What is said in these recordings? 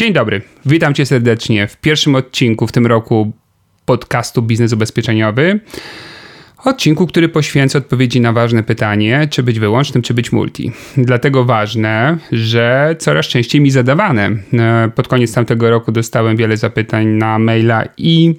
Dzień dobry, witam Cię serdecznie w pierwszym odcinku w tym roku podcastu Biznes Ubezpieczeniowy. Odcinku, który poświęcę odpowiedzi na ważne pytanie, czy być wyłącznym, czy być multi. Dlatego ważne, że coraz częściej mi zadawane. E, pod koniec tamtego roku dostałem wiele zapytań na maila i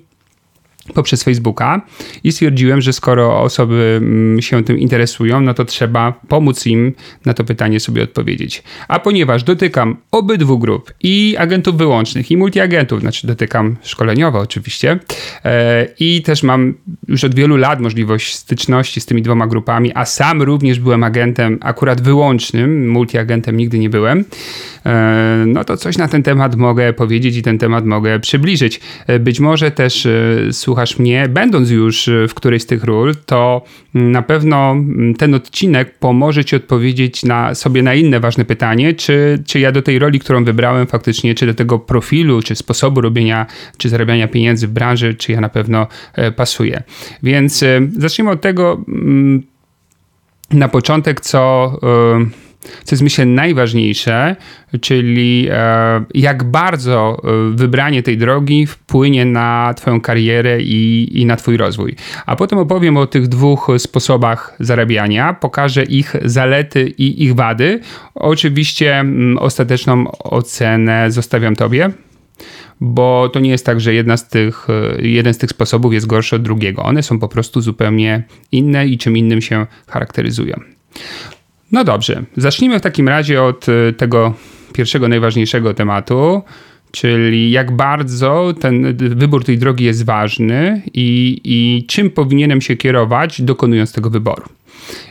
poprzez Facebooka i stwierdziłem, że skoro osoby mm, się tym interesują, no to trzeba pomóc im na to pytanie sobie odpowiedzieć. A ponieważ dotykam obydwu grup i agentów wyłącznych i multiagentów, znaczy dotykam szkoleniowo oczywiście e, i też mam już od wielu lat możliwość styczności z tymi dwoma grupami, a sam również byłem agentem akurat wyłącznym, multiagentem nigdy nie byłem, e, no to coś na ten temat mogę powiedzieć i ten temat mogę przybliżyć. E, być może też słuchasz mnie, będąc już y, w którejś z tych ról, to mm, na pewno mm, ten odcinek pomoże Ci odpowiedzieć na sobie na inne ważne pytanie, czy, czy ja do tej roli, którą wybrałem faktycznie, czy do tego profilu, czy sposobu robienia, czy zarabiania pieniędzy w branży, czy ja na pewno e, pasuję. Więc e, zacznijmy od tego mm, na początek, co e, co jest myślę najważniejsze, czyli e, jak bardzo e, wybranie tej drogi wpłynie na Twoją karierę i, i na Twój rozwój. A potem opowiem o tych dwóch sposobach zarabiania, pokażę ich zalety i ich wady. Oczywiście mm, ostateczną ocenę zostawiam Tobie bo to nie jest tak, że jedna z tych, e, jeden z tych sposobów jest gorszy od drugiego. One są po prostu zupełnie inne i czym innym się charakteryzują. No dobrze, zacznijmy w takim razie od y, tego pierwszego, najważniejszego tematu, czyli jak bardzo ten wybór tej drogi jest ważny i, i czym powinienem się kierować, dokonując tego wyboru.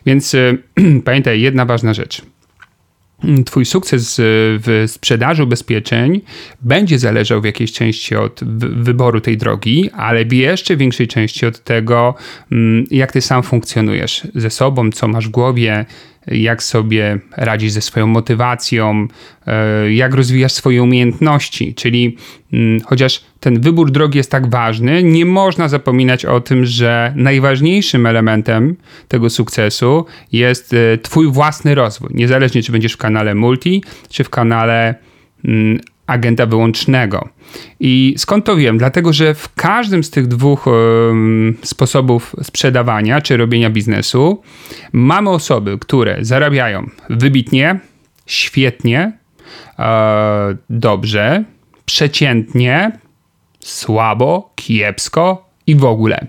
Więc y, pamiętaj, jedna ważna rzecz. Twój sukces w sprzedaży ubezpieczeń będzie zależał w jakiejś części od wyboru tej drogi, ale w jeszcze większej części od tego, mm, jak ty sam funkcjonujesz ze sobą, co masz w głowie, jak sobie radzisz ze swoją motywacją, e, jak rozwijasz swoje umiejętności. Czyli mm, chociaż ten wybór drogi jest tak ważny, nie można zapominać o tym, że najważniejszym elementem tego sukcesu jest e, Twój własny rozwój. Niezależnie, czy będziesz w kanale multi, czy w kanale mm, agenta wyłącznego. I skąd to wiem? Dlatego, że w każdym z tych dwóch sposobów sprzedawania czy robienia biznesu mamy osoby, które zarabiają wybitnie, świetnie, e, dobrze, przeciętnie, słabo, kiepsko i w ogóle.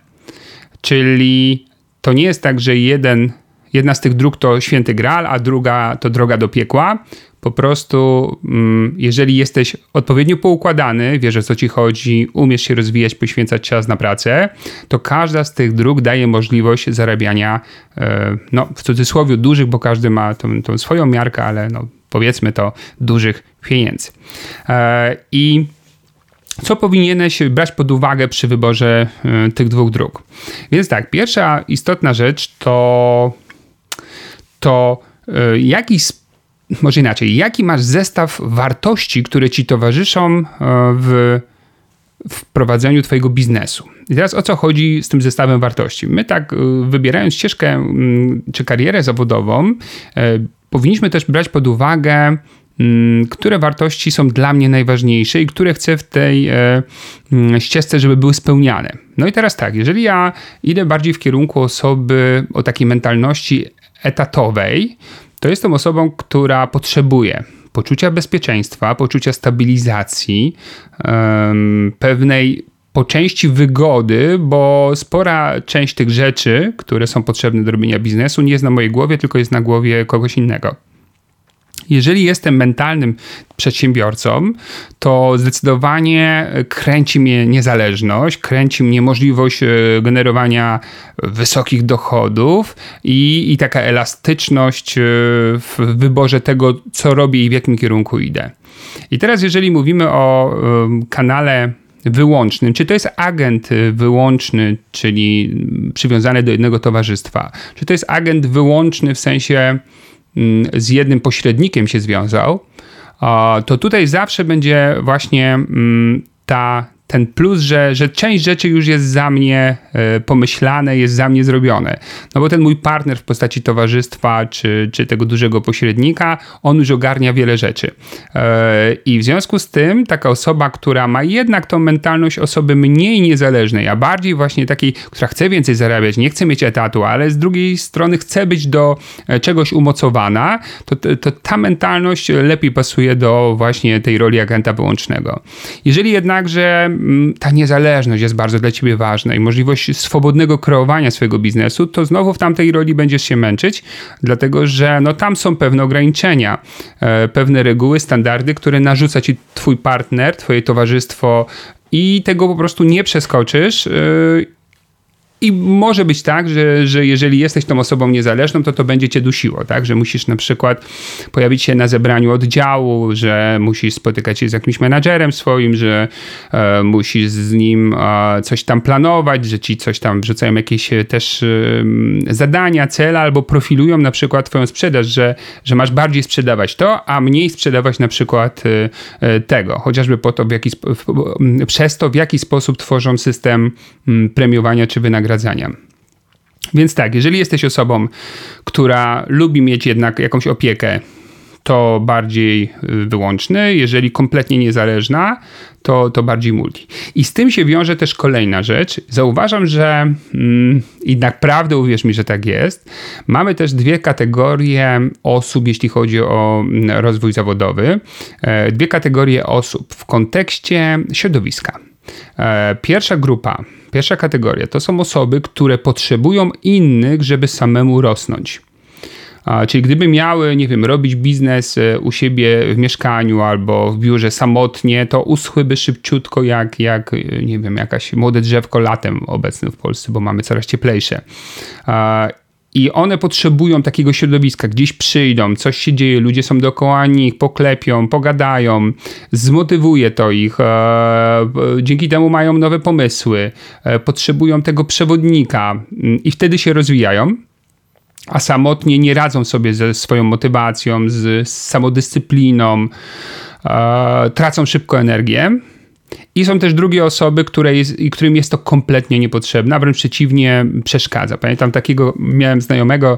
Czyli to nie jest tak, że jeden, jedna z tych dróg to święty graal, a druga to droga do piekła po prostu, mm, jeżeli jesteś odpowiednio poukładany, wiesz o co ci chodzi, umiesz się rozwijać, poświęcać czas na pracę, to każda z tych dróg daje możliwość zarabiania, e, no w cudzysłowie dużych, bo każdy ma tą, tą swoją miarkę, ale no, powiedzmy to dużych pieniędzy. E, I co powinieneś brać pod uwagę przy wyborze e, tych dwóch dróg? Więc tak, pierwsza istotna rzecz to to jaki sposób może inaczej, jaki masz zestaw wartości, które ci towarzyszą e, w, w prowadzeniu twojego biznesu. I teraz o co chodzi z tym zestawem wartości? My tak e, wybierając ścieżkę mm, czy karierę zawodową, e, powinniśmy też brać pod uwagę mm, które wartości są dla mnie najważniejsze i które chcę w tej mm, ścieżce, żeby były spełniane. No i teraz tak, jeżeli ja idę bardziej w kierunku osoby o takiej mentalności etatowej, to jestem osobą, która potrzebuje poczucia bezpieczeństwa, poczucia stabilizacji, pewnej po części wygody, bo spora część tych rzeczy, które są potrzebne do robienia biznesu, nie jest na mojej głowie, tylko jest na głowie kogoś innego. Jeżeli jestem mentalnym przedsiębiorcą, to zdecydowanie kręci mnie niezależność, kręci mnie możliwość e, generowania wysokich dochodów i, i taka elastyczność e, w wyborze tego, co robię i w jakim kierunku idę. I teraz, jeżeli mówimy o kanale wyłącznym, czy to jest agent wyłączny, czyli przywiązany do jednego towarzystwa, czy to jest agent wyłączny w sensie z jednym pośrednikiem się związał, to tutaj zawsze będzie właśnie mm, ta ten plus, że, że część rzeczy już jest za mnie e, pomyślane, jest za mnie zrobione. No bo ten mój partner w postaci towarzystwa czy, czy tego dużego pośrednika, on już ogarnia wiele rzeczy. E, I w związku z tym taka osoba, która ma jednak tą mentalność osoby mniej niezależnej, a bardziej właśnie takiej, która chce więcej zarabiać, nie chce mieć etatu, ale z drugiej strony chce być do e, czegoś umocowana, to, to ta mentalność lepiej pasuje do właśnie tej roli agenta wyłącznego. Jeżeli jednakże ta niezależność jest bardzo dla ciebie ważna i możliwość swobodnego kreowania swojego biznesu, to znowu w tamtej roli będziesz się męczyć, dlatego że no, tam są pewne ograniczenia, e, pewne reguły, standardy, które narzuca ci twój partner, twoje towarzystwo i tego po prostu nie przeskoczysz e, i może być tak, że, że jeżeli jesteś tą osobą niezależną, to to będzie cię dusiło, tak? Że musisz na przykład pojawić się na zebraniu oddziału, że musisz spotykać się z jakimś menadżerem swoim, że e, musisz z nim e, coś tam planować, że ci coś tam wrzucają jakieś e, też e, zadania, cele albo profilują na przykład twoją sprzedaż, że, że masz bardziej sprzedawać to, a mniej sprzedawać na przykład e, e, tego, chociażby po to, w jaki, przez to, w jaki sposób tworzą system premiowania czy wynagradzania Więc tak, jeżeli jesteś osobą, która lubi mieć jednak jakąś opiekę, to bardziej y, wyłączny, jeżeli kompletnie niezależna, to, to bardziej multi. I z tym się wiąże też kolejna rzecz. Zauważam, że mm, i naprawdę uwierz mi, że tak jest. Mamy też dwie kategorie osób, jeśli chodzi o mm, rozwój zawodowy. E, dwie kategorie osób w kontekście środowiska. E, pierwsza grupa Pierwsza kategoria to są osoby, które potrzebują innych, żeby samemu rosnąć. Czyli gdyby miały, nie wiem, robić biznes e, u siebie w mieszkaniu albo w biurze samotnie, to uschłyby szybciutko jak, jak e, nie wiem, jakaś młode drzewko latem obecne w Polsce, bo mamy coraz cieplejsze. I one potrzebują takiego środowiska, gdzieś przyjdą, coś się dzieje, ludzie są dookoła nich, poklepią, pogadają, zmotywuje to ich, e, dzięki temu mają nowe pomysły, e, potrzebują tego przewodnika mm, i wtedy się rozwijają. A samotnie nie radzą sobie ze swoją motywacją, z, samodyscypliną, e, tracą szybko energię i są też drugie osoby, jest, którym jest to kompletnie niepotrzebne, a wręcz przeciwnie, przeszkadza. Pamiętam takiego, miałem znajomego e,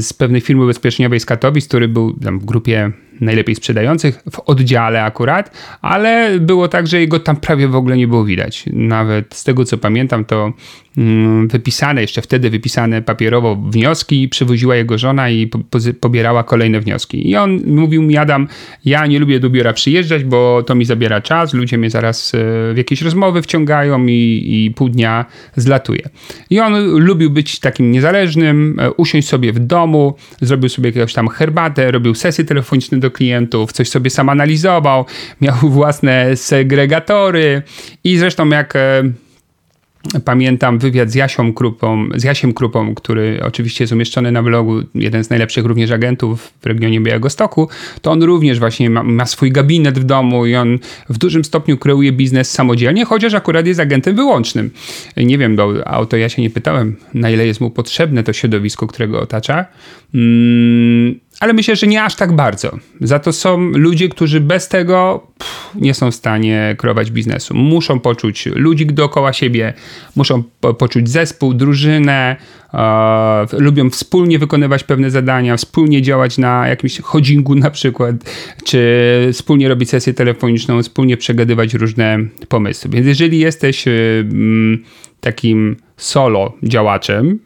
z pewnej firmy ubezpieczeniowej z Katowic, który był w grupie najlepiej sprzedających w oddziale akurat, ale było tak, że jego tam prawie w ogóle nie było widać. Nawet z tego co pamiętam, to mm, wypisane, jeszcze wtedy wypisane papierowo wnioski przywoziła jego żona i pobierała kolejne wnioski. I on mówił mi, Adam, ja nie lubię do biura przyjeżdżać, bo to mi zabiera czas, ludzie mnie zaraz e, w jakieś rozmowy wciągają i, i pół dnia zlatuje. I on lubił być takim niezależnym, e, usiąść sobie w domu, zrobił sobie jakąś tam herbatę, robił sesje telefoniczne do klientów, coś sobie sam analizował, miał własne segregatory i zresztą jak e, Pamiętam wywiad z Jasią Krupą, z Jasiem Krupą, który oczywiście jest umieszczony na blogu, jeden z najlepszych również agentów w regionie Białegostoku, to on również właśnie ma, ma, swój gabinet w domu i on w dużym stopniu kreuje biznes samodzielnie, chociaż akurat jest agentem wyłącznym. Nie wiem, bo o to ja się nie pytałem, na ile jest mu potrzebne to środowisko, którego otacza. Mm, ale myślę, że nie aż tak bardzo. Za to są ludzie, którzy bez tego pff, nie są w stanie kreować biznesu. Muszą poczuć ludzi dookoła siebie, muszą po poczuć zespół, drużynę, e, lubią wspólnie wykonywać pewne zadania, wspólnie działać na jakimś chodzingu na przykład, czy wspólnie robić sesję telefoniczną, wspólnie przegadywać różne pomysły. Więc jeżeli jesteś y, takim solo działaczem,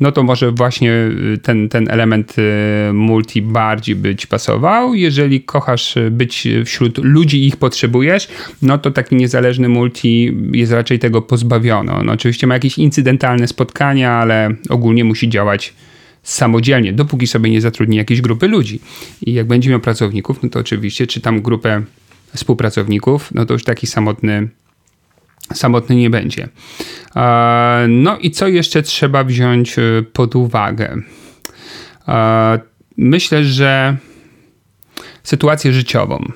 no to może właśnie y, ten, ten element y, multi bardziej być pasował. Jeżeli kochasz być wśród ludzi i ich potrzebujesz, no to taki niezależny multi jest raczej tego pozbawiony. On oczywiście ma jakieś incydentalne spotkania, ale ogólnie musi działać samodzielnie, dopóki sobie nie zatrudni jakiejś grupy ludzi. I jak będzie miał pracowników, no to oczywiście, czy tam grupę współpracowników, no to już taki samotny, samotny nie będzie. No i co jeszcze trzeba wziąć e, pod uwagę? Myślę, że sytuację życiową.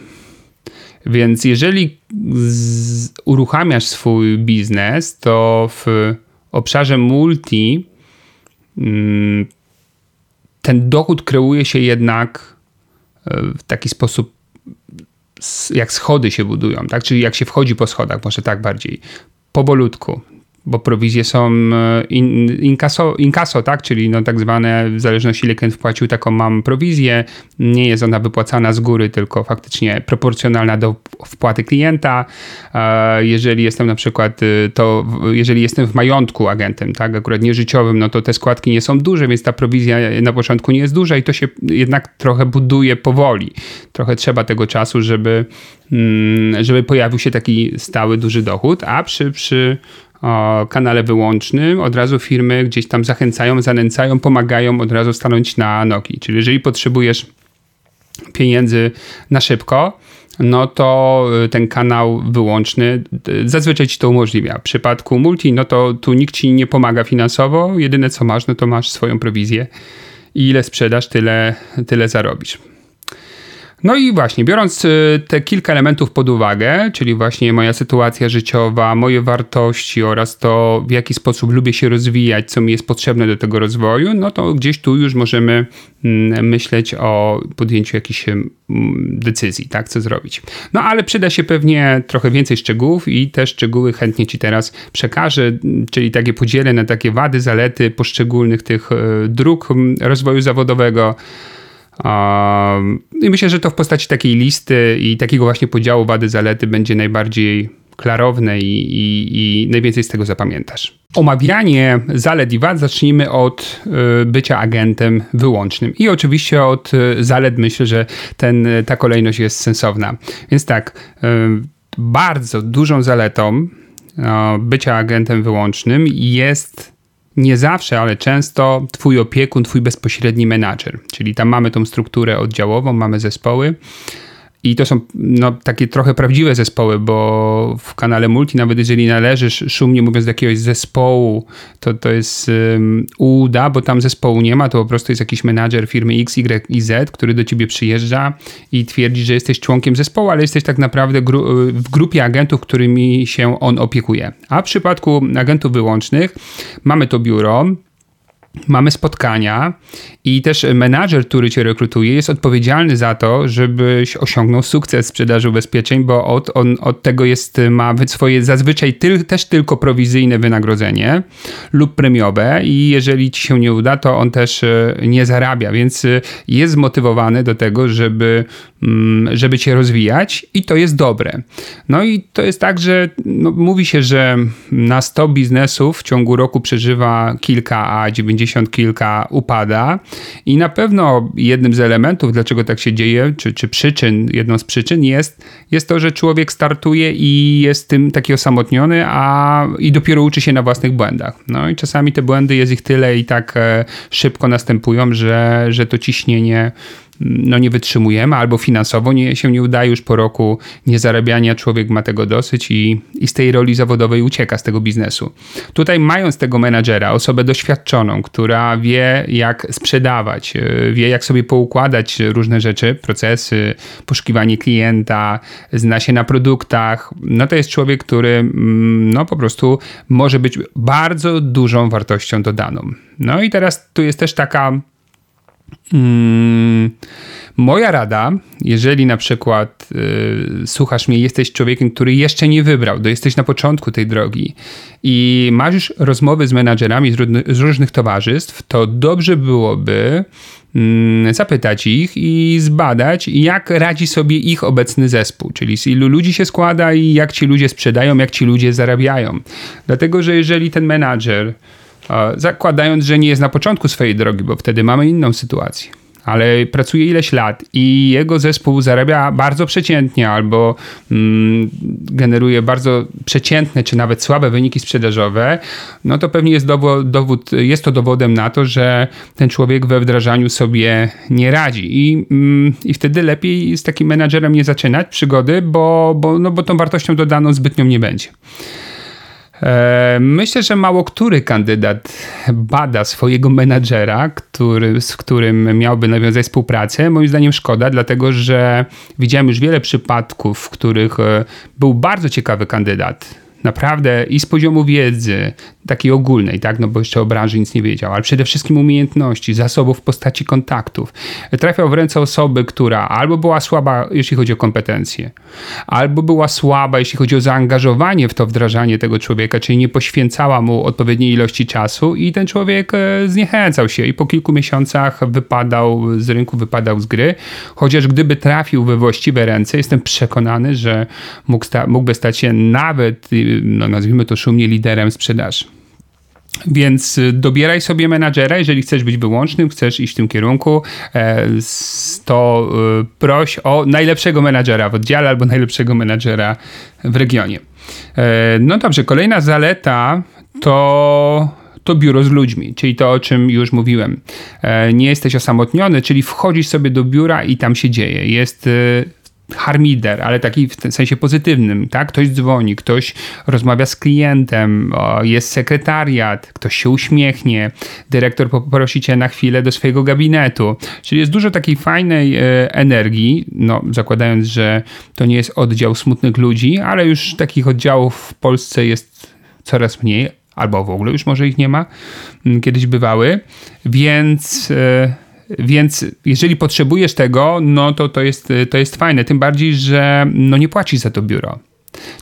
Więc jeżeli uruchamiasz swój biznes, to w obszarze multi mm, ten dochód kreuje się jednak e, w taki sposób, jak schody się budują, tak? Czyli jak się wchodzi po schodach, może tak bardziej, powolutku, bo prowizje są e, in, inkaso, inkaso, tak? czyli no tak zwane, w zależności ile klient wpłacił, taką mam prowizję. Nie jest ona wypłacana z góry, tylko faktycznie proporcjonalna do wpłaty klienta. E, jeżeli jestem na przykład, y, to jeżeli jestem w majątku agentem, tak, akurat nieżyciowym, no to te składki nie są duże, więc ta prowizja na początku nie jest duża i to się jednak trochę buduje powoli. Trochę trzeba tego czasu, żeby, mm, żeby pojawił się taki stały, duży dochód, a przy, przy kanale wyłącznym, od razu firmy gdzieś tam zachęcają, zanęcają, pomagają od razu stanąć na nogi. Czyli jeżeli potrzebujesz pieniędzy na szybko, no to y, ten kanał wyłączny y, zazwyczaj ci to umożliwia. W przypadku multi, no to tu nikt ci nie pomaga finansowo, jedyne co masz, no to masz swoją prowizję i ile sprzedasz, tyle, tyle zarobisz. No i właśnie, biorąc y, te kilka elementów pod uwagę, czyli właśnie moja sytuacja życiowa, moje wartości oraz to, w jaki sposób lubię się rozwijać, co mi jest potrzebne do tego rozwoju, no to gdzieś tu już możemy mm, myśleć o podjęciu jakichś mm, decyzji, tak, co zrobić. No ale przyda się pewnie trochę więcej szczegółów i te szczegóły chętnie Ci teraz przekażę, czyli takie podzielę na takie wady, zalety poszczególnych tych y, dróg mm, rozwoju zawodowego, i myślę, że to w postaci takiej listy i takiego właśnie podziału wady, zalety będzie najbardziej klarowne i, i, i najwięcej z tego zapamiętasz. Omawianie zalet i wad zacznijmy od y, bycia agentem wyłącznym. I oczywiście od y, zalet myślę, że ten, ta kolejność jest sensowna. Więc tak, y, bardzo dużą zaletą bycia agentem wyłącznym jest nie zawsze, ale często twój opiekun, twój bezpośredni menadżer. Czyli tam mamy tą strukturę oddziałową, mamy zespoły i to są no, takie trochę prawdziwe zespoły, bo w kanale multi, nawet jeżeli należysz, szumnie mówiąc, do jakiegoś zespołu, to to jest um, uda, bo tam zespołu nie ma, to po prostu jest jakiś menadżer firmy X, Y i Z, który do ciebie przyjeżdża i twierdzi, że jesteś członkiem zespołu, ale jesteś tak naprawdę gru w grupie agentów, którymi się on opiekuje. A w przypadku agentów wyłącznych mamy to biuro, mamy spotkania i też menadżer, który cię rekrutuje, jest odpowiedzialny za to, żebyś osiągnął sukces sprzedaży ubezpieczeń, bo od, on od tego jest, ma swoje zazwyczaj tyl, też tylko prowizyjne wynagrodzenie lub premiowe i jeżeli ci się nie uda, to on też e, nie zarabia, więc e, jest zmotywowany do tego, żeby, mm, żeby cię rozwijać i to jest dobre. No i to jest tak, że no, mówi się, że na 100 biznesów w ciągu roku przeżywa kilka, a 90 kilka upada i na pewno jednym z elementów, dlaczego tak się dzieje, czy, czy przyczyn, jedną z przyczyn jest, jest to, że człowiek startuje i jest tym taki osamotniony, a i dopiero uczy się na własnych błędach. No i czasami te błędy jest ich tyle i tak e, szybko następują, że, że to ciśnienie no nie wytrzymujemy, albo finansowo nie, się nie udaje już po roku niezarabiania, człowiek ma tego dosyć i, i z tej roli zawodowej ucieka z tego biznesu. Tutaj mając tego menadżera, osobę doświadczoną, która wie jak sprzedawać, e, wie jak sobie poukładać różne rzeczy, procesy, poszukiwanie klienta, zna się na produktach, no to jest człowiek, który mm, no po prostu może być bardzo dużą wartością dodaną. No i teraz tu jest też taka Hmm, moja rada, jeżeli na przykład y, słuchasz mnie, jesteś człowiekiem, który jeszcze nie wybrał, to jesteś na początku tej drogi i masz już rozmowy z menadżerami z, z różnych towarzystw, to dobrze byłoby mm, zapytać ich i zbadać, jak radzi sobie ich obecny zespół, czyli z ilu ludzi się składa i jak ci ludzie sprzedają, jak ci ludzie zarabiają. Dlatego, że jeżeli ten menadżer zakładając, że nie jest na początku swojej drogi, bo wtedy mamy inną sytuację. ale pracuje ileś lat i jego zespół zarabia bardzo przeciętnie albo mm, generuje bardzo przeciętne czy nawet słabe wyniki sprzedażowe, no to pewnie jest dowód, dowód jest to dowodem na to, że ten człowiek we wdrażaniu sobie nie radzi i, mm, i wtedy lepiej z takim menadżerem nie zaczynać przygody, bo, bo, no bo tą wartością dodaną zbytnią nie będzie. E, myślę, że mało który kandydat bada swojego menadżera, który, z którym miałby nawiązać współpracę. Moim zdaniem szkoda, dlatego że widziałem już wiele przypadków, w których e, był bardzo ciekawy kandydat, naprawdę i z poziomu wiedzy, takiej ogólnej, tak, no bo jeszcze o branży nic nie wiedział, ale przede wszystkim umiejętności, zasobów w postaci kontaktów. Trafiał w ręce osoby, która albo była słaba, jeśli chodzi o kompetencje, albo była słaba, jeśli chodzi o zaangażowanie w to wdrażanie tego człowieka, czyli nie poświęcała mu odpowiedniej ilości czasu i ten człowiek e, zniechęcał się i po kilku miesiącach wypadał z rynku, wypadał z gry, chociaż gdyby trafił we właściwe ręce, jestem przekonany, że mógł sta mógłby stać się nawet, no nazwijmy to szumnie, liderem sprzedaży. Więc y, dobieraj sobie menadżera, jeżeli chcesz być wyłącznym, chcesz iść w tym kierunku, e, to y, proś o najlepszego menadżera w oddziale albo najlepszego menadżera w regionie. E, no dobrze, kolejna zaleta to to biuro z ludźmi, czyli to, o czym już mówiłem. E, nie jesteś osamotniony, czyli wchodzisz sobie do biura i tam się dzieje. Jest y, harmider, ale taki w sensie pozytywnym, tak? Ktoś dzwoni, ktoś rozmawia z klientem, jest sekretariat, ktoś się uśmiechnie, dyrektor poprosi cię na chwilę do swojego gabinetu. Czyli jest dużo takiej fajnej e, energii, no zakładając, że to nie jest oddział smutnych ludzi, ale już takich oddziałów w Polsce jest coraz mniej, albo w ogóle już może ich nie ma. Kiedyś bywały, więc e, więc jeżeli potrzebujesz tego, no to to jest, to jest fajne. Tym bardziej, że no nie płacisz za to biuro.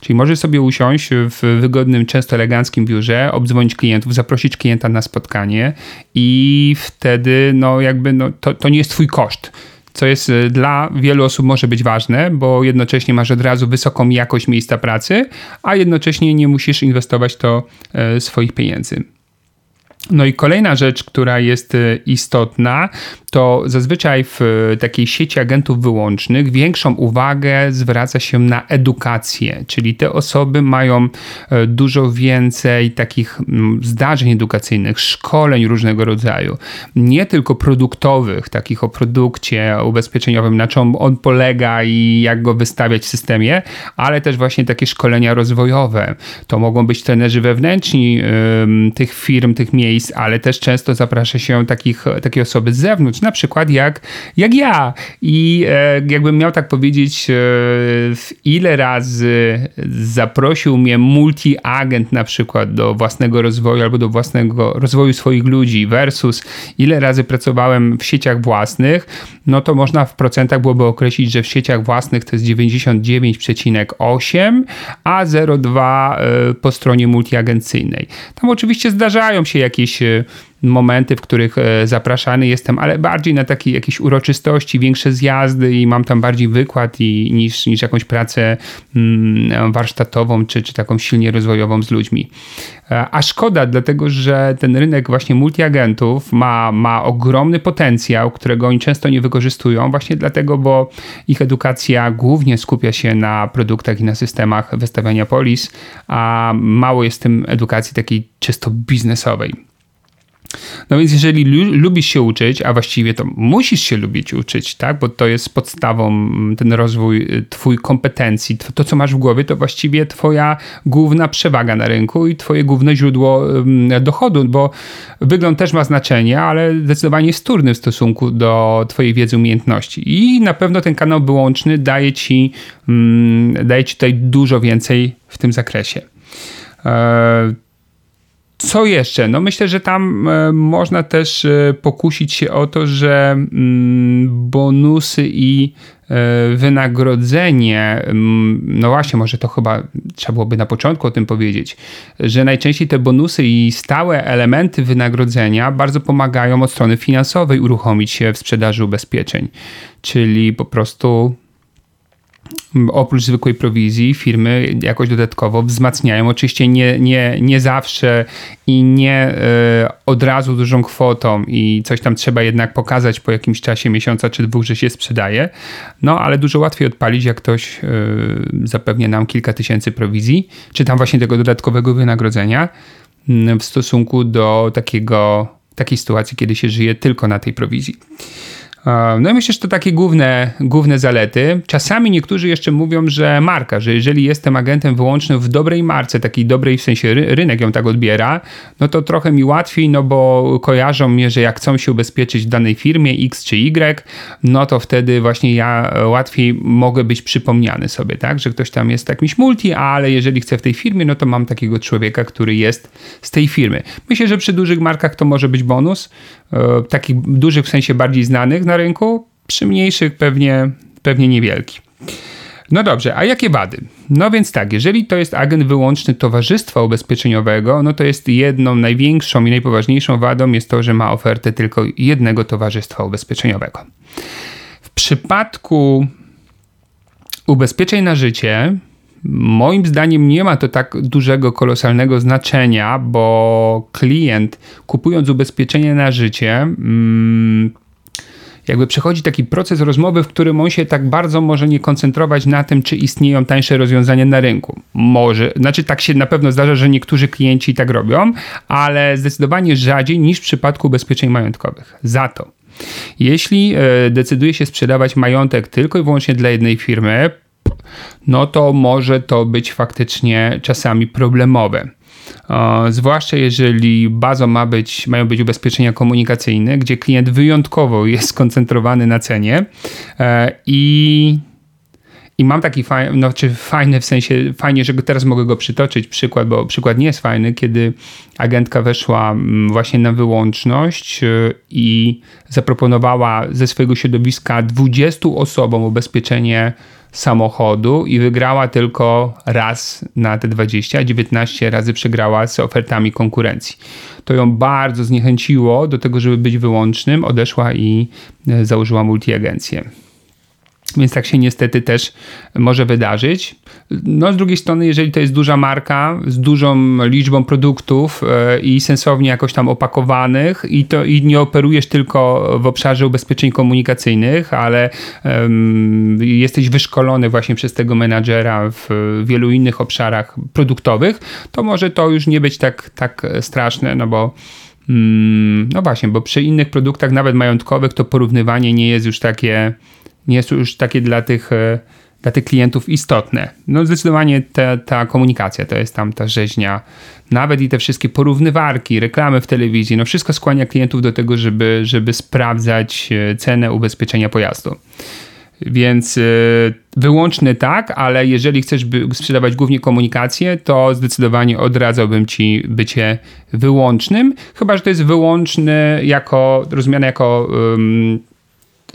Czyli możesz sobie usiąść w wygodnym, często eleganckim biurze, obdzwonić klientów, zaprosić klienta na spotkanie i wtedy no jakby no, to, to nie jest twój koszt co jest y, dla wielu osób może być ważne, bo jednocześnie masz od razu wysoką jakość miejsca pracy, a jednocześnie nie musisz inwestować to e, swoich pieniędzy. No i kolejna rzecz, która jest e, istotna, to zazwyczaj w e, takiej sieci agentów wyłącznych większą uwagę zwraca się na edukację, czyli te osoby mają e, dużo więcej takich mm, zdarzeń edukacyjnych, szkoleń różnego rodzaju, nie tylko produktowych, takich o produkcie ubezpieczeniowym, na czym on polega i jak go wystawiać w systemie, ale też właśnie takie szkolenia rozwojowe. To mogą być trenerzy wewnętrzni tych firm, tych miejsc, miejsc, ale też często zaprasza się takich, takie osoby z zewnątrz, na przykład jak, jak ja. I e, jakbym miał tak powiedzieć, e, ile razy zaprosił mnie multi-agent na przykład do własnego rozwoju albo do własnego rozwoju swoich ludzi versus ile razy pracowałem w sieciach własnych, no to można w procentach byłoby określić, że w sieciach własnych to jest 99,8, a 0,2 e, po stronie multiagencyjnej. Tam oczywiście zdarzają się jakieś jakieś e, momenty, w których e, zapraszany jestem, ale bardziej na takie jakieś uroczystości, większe zjazdy i mam tam bardziej wykład i, niż, niż jakąś pracę mm, warsztatową czy, czy taką silnie rozwojową z ludźmi. E, a szkoda, dlatego że ten rynek właśnie multiagentów ma, ma ogromny potencjał, którego oni często nie wykorzystują, właśnie dlatego, bo ich edukacja głównie skupia się na produktach i na systemach wystawiania polis, a mało jest tym edukacji takiej czysto biznesowej. No więc jeżeli lubisz się uczyć, a właściwie to musisz się lubić uczyć, tak? Bo to jest podstawą ten rozwój y, twój kompetencji. To, co masz w głowie, to właściwie twoja główna przewaga na rynku i twoje główne źródło dochodu, bo wygląd też ma znaczenie, ale zdecydowanie jest w stosunku do twojej wiedzy, umiejętności. I na pewno ten kanał wyłączny daje ci, daje ci tutaj dużo więcej w tym zakresie. E, co jeszcze? No myślę, że tam e, można też e, pokusić się o to, że mm, bonusy i e, wynagrodzenie, mm, no właśnie, może to chyba trzeba byłoby na początku o tym powiedzieć, że najczęściej te bonusy i stałe elementy wynagrodzenia bardzo pomagają od strony finansowej uruchomić się w sprzedaży ubezpieczeń. Czyli po prostu oprócz zwykłej prowizji firmy jakoś dodatkowo wzmacniają. Oczywiście nie, nie, nie zawsze i nie y, od razu dużą kwotą i coś tam trzeba jednak pokazać po jakimś czasie, miesiąca czy dwóch, że się sprzedaje. No ale dużo łatwiej odpalić, jak ktoś y, zapewnia nam kilka tysięcy prowizji, czy tam właśnie tego dodatkowego wynagrodzenia y, w stosunku do takiego, takiej sytuacji, kiedy się żyje tylko na tej prowizji. No i myślę, że to takie główne, główne zalety. Czasami niektórzy jeszcze mówią, że marka, że jeżeli jestem agentem wyłącznym w dobrej marce, takiej dobrej w sensie rynek ją tak odbiera, no to trochę mi łatwiej, no bo kojarzą mnie, że jak chcą się ubezpieczyć w danej firmie X czy Y, no to wtedy właśnie ja łatwiej mogę być przypomniany sobie, tak, że ktoś tam jest jakimś multi, ale jeżeli chcę w tej firmie, no to mam takiego człowieka, który jest z tej firmy. Myślę, że przy dużych markach to może być bonus, E, takich dużych w sensie bardziej znanych na rynku, przy mniejszych pewnie, pewnie niewielki. No dobrze, a jakie wady? No więc tak, jeżeli to jest agent wyłączny towarzystwa ubezpieczeniowego, no to jest jedną największą i najpoważniejszą wadą jest to, że ma ofertę tylko jednego towarzystwa ubezpieczeniowego. W przypadku ubezpieczeń na życie, Moim zdaniem nie ma to tak dużego, kolosalnego znaczenia, bo klient kupując ubezpieczenie na życie, mm, jakby przechodzi taki proces rozmowy, w którym on się tak bardzo może nie koncentrować na tym, czy istnieją tańsze rozwiązania na rynku. Może, znaczy tak się na pewno zdarza, że niektórzy klienci tak robią, ale zdecydowanie rzadziej niż w przypadku ubezpieczeń majątkowych. Za to jeśli e, decyduje się sprzedawać majątek tylko i wyłącznie dla jednej firmy, no to może to być faktycznie czasami problemowe. Zwłaszcza jeżeli bazą ma być, mają być ubezpieczenia komunikacyjne, gdzie klient wyjątkowo jest skoncentrowany na cenie e, i i mam taki fajny, no, czy fajny w sensie, fajnie, że teraz mogę go przytoczyć, przykład, bo przykład nie jest fajny, kiedy agentka weszła mm, właśnie na wyłączność y, i zaproponowała ze swojego środowiska 20 osobom ubezpieczenie samochodu i wygrała tylko raz na te 20, 19 razy przegrała z ofertami konkurencji. To ją bardzo zniechęciło do tego, żeby być wyłącznym, odeszła i e, założyła multiagencję. Więc tak się niestety też może wydarzyć. No z drugiej strony, jeżeli to jest duża marka z dużą liczbą produktów e, i sensownie jakoś tam opakowanych i to i nie operujesz tylko w obszarze ubezpieczeń komunikacyjnych, ale jesteś wyszkolony właśnie przez tego menadżera w wielu innych obszarach produktowych, to może to już nie być tak, tak straszne, no bo mm, no właśnie, bo przy innych produktach, nawet majątkowych, to porównywanie nie jest już takie nie jest już takie dla tych, e, dla tych klientów istotne. No zdecydowanie ta, ta komunikacja to jest tam ta rzeźnia. Nawet i te wszystkie porównywarki, reklamy w telewizji, no wszystko skłania klientów do tego, żeby, żeby sprawdzać e, cenę ubezpieczenia pojazdu. Więc e, wyłączny tak, ale jeżeli chcesz sprzedawać głównie komunikację, to zdecydowanie odradzałbym ci bycie wyłącznym, chyba że to jest wyłączny jako rozumiane jako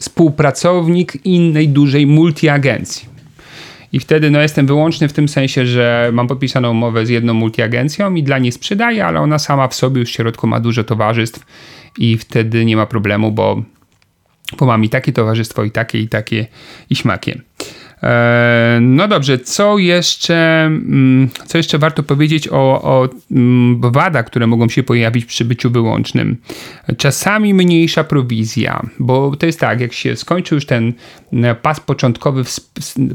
współpracownik innej dużej multiagencji. I wtedy no, jestem wyłączny w tym sensie, że mam podpisaną umowę z jedną multiagencją i dla niej sprzedaję, ale ona sama w sobie już w środku ma dużo towarzystw i wtedy nie ma problemu, bo, bo mam i takie towarzystwo, i takie, i takie, i śmakie. E, no dobrze, co jeszcze, mm, co jeszcze warto powiedzieć o, o mm, wadach, które mogą się pojawić przy byciu wyłącznym? Czasami mniejsza prowizja, bo to jest tak, jak się skończy już ten e, pas początkowy,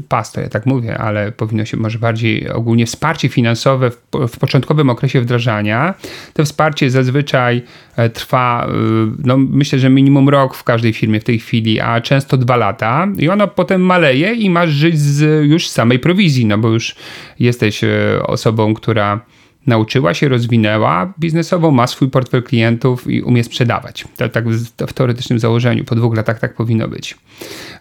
pas to ja tak mówię, ale powinno się może bardziej ogólnie wsparcie finansowe w, w początkowym okresie wdrażania. To wsparcie zazwyczaj e, trwa, no myślę, że minimum rok w każdej firmie w tej chwili, a często dwa lata i ono potem maleje i masz żyć z już samej prowizji, no bo już jesteś e, osobą, która nauczyła się, rozwinęła biznesowo, ma swój portfel klientów i umie sprzedawać. To tak w teoretycznym założeniu, po dwóch latach tak powinno być.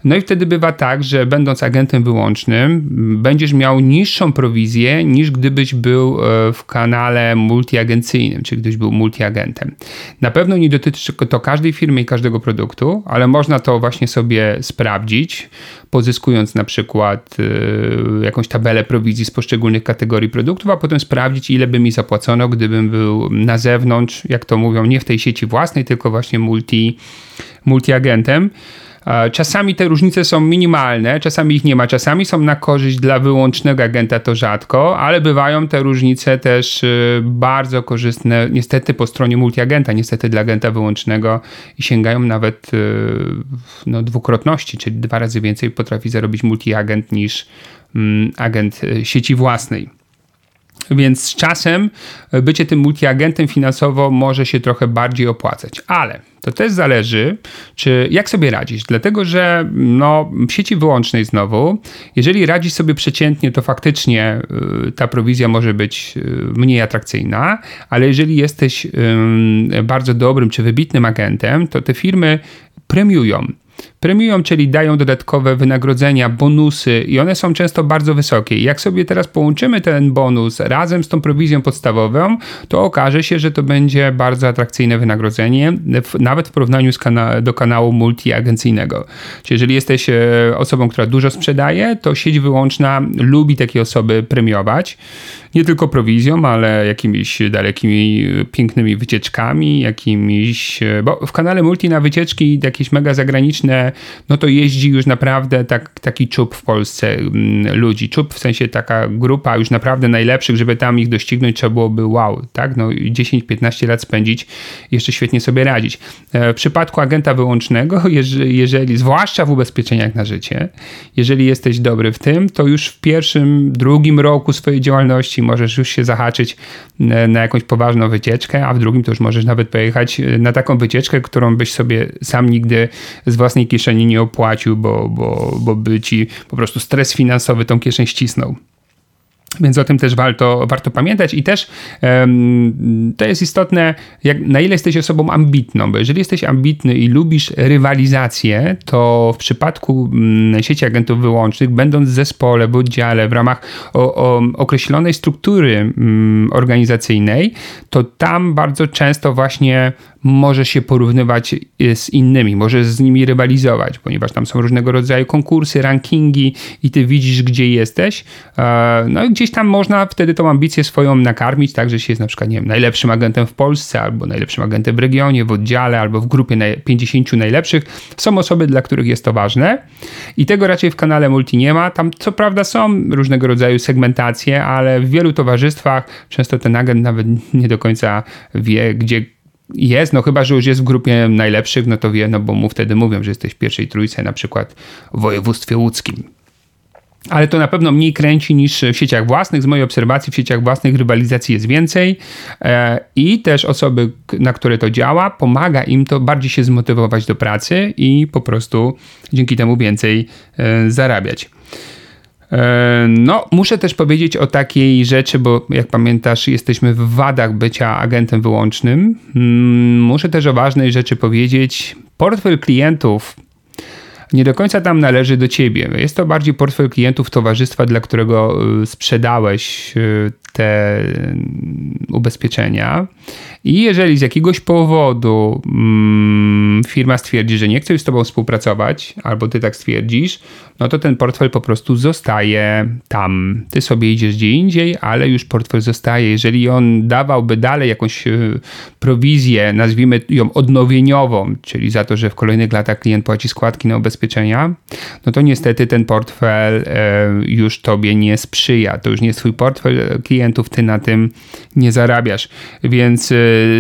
No i wtedy bywa tak, że będąc agentem wyłącznym, będziesz miał niższą prowizję niż gdybyś był e, w kanale multiagencyjnym, czy gdybyś był multiagentem. Na pewno nie dotyczy to każdej firmy i każdego produktu, ale można to właśnie sobie sprawdzić, pozyskując na przykład e, jakąś tabelę prowizji z poszczególnych kategorii produktów, a potem sprawdzić, ile by mi zapłacono, gdybym był na zewnątrz, jak to mówią, nie w tej sieci własnej, tylko właśnie multi, multiagentem. Czasami te różnice są minimalne, czasami ich nie ma, czasami są na korzyść dla wyłącznego agenta, to rzadko, ale bywają te różnice też y, bardzo korzystne, niestety po stronie multiagenta, niestety dla agenta wyłącznego i sięgają nawet y, no, dwukrotności, czyli dwa razy więcej potrafi zarobić multiagent niż mm, agent sieci własnej. Więc z czasem bycie tym multiagentem finansowo może się trochę bardziej opłacać, ale to też zależy, czy jak sobie radzić. Dlatego, że no, w sieci wyłącznej znowu, jeżeli radzisz sobie przeciętnie, to faktycznie y, ta prowizja może być y, mniej atrakcyjna, ale jeżeli jesteś y, bardzo dobrym czy wybitnym agentem, to te firmy premiują Premiują, czyli dają dodatkowe wynagrodzenia, bonusy i one są często bardzo wysokie. Jak sobie teraz połączymy ten bonus razem z tą prowizją podstawową, to okaże się, że to będzie bardzo atrakcyjne wynagrodzenie, nawet w porównaniu kana do kanału multiagencyjnego. Czyli jeżeli jesteś e, osobą, która dużo sprzedaje, to sieć wyłączna lubi takie osoby premiować nie tylko prowizją, ale jakimiś dalekimi, pięknymi wycieczkami, jakimiś, bo w kanale Multi na wycieczki jakieś mega zagraniczne, no to jeździ już naprawdę tak, taki czub w Polsce mm, ludzi. Czub w sensie taka grupa już naprawdę najlepszych, żeby tam ich doścignąć trzeba byłoby wow, tak? No 10-15 lat spędzić, jeszcze świetnie sobie radzić. E, w przypadku agenta wyłącznego, jeżeli, jeżeli zwłaszcza w ubezpieczeniach na życie, jeżeli jesteś dobry w tym, to już w pierwszym, drugim roku swojej działalności możesz już się zahaczyć e, na jakąś poważną wycieczkę, a w drugim to już możesz nawet pojechać e, na taką wycieczkę, którą byś sobie sam nigdy z własnej kieszeni nie opłacił, bo, bo, bo by ci po prostu stres finansowy tą kieszeń ścisnął. Więc o tym też warto, warto pamiętać i też um, to jest istotne, jak, na ile jesteś osobą ambitną, bo jeżeli jesteś ambitny i lubisz rywalizację, to w przypadku um, sieci agentów wyłącznych, będąc w zespole, w oddziale, w ramach o, o określonej struktury um, organizacyjnej, to tam bardzo często właśnie może się porównywać y, z innymi, może z nimi rywalizować, ponieważ tam są różnego rodzaju konkursy, rankingi i ty widzisz, gdzie jesteś. E, no i gdzieś tam można wtedy tą ambicję swoją nakarmić, tak, że się jest na przykład, nie wiem, najlepszym agentem w Polsce, albo najlepszym agentem w regionie, w oddziale, albo w grupie 50 najlepszych. Są osoby, dla których jest to ważne i tego raczej w kanale Multi nie ma. Tam co prawda są różnego rodzaju segmentacje, ale w wielu towarzystwach często ten agent nawet nie do końca wie, gdzie jest, no chyba, że już jest w grupie najlepszych, no to wie, no bo mu wtedy mówią, że jesteś w pierwszej trójce, na przykład w województwie łódzkim. Ale to na pewno mniej kręci niż w sieciach własnych. Z mojej obserwacji w sieciach własnych rywalizacji jest więcej e, i też osoby, na które to działa, pomaga im to bardziej się zmotywować do pracy i po prostu dzięki temu więcej e, zarabiać. E, no, muszę też powiedzieć o takiej rzeczy, bo jak pamiętasz, jesteśmy w wadach bycia agentem wyłącznym. Mm, muszę też o ważnej rzeczy powiedzieć. Portfel klientów nie do końca tam należy do ciebie. Jest to bardziej portfel klientów towarzystwa, dla którego y, sprzedałeś y, te mm, ubezpieczenia. I jeżeli z jakiegoś powodu mm, firma stwierdzi, że nie chce już z tobą współpracować, albo ty tak stwierdzisz, no to ten portfel po prostu zostaje tam. Ty sobie idziesz gdzie indziej, ale już portfel zostaje. Jeżeli on dawałby dalej jakąś y, prowizję, nazwijmy ją odnowieniową, czyli za to, że w kolejnych latach klient płaci składki na ubezpieczenia, no to niestety ten portfel e, już tobie nie sprzyja. To już nie jest twój portfel klientów, ty na tym nie zarabiasz. Więc e,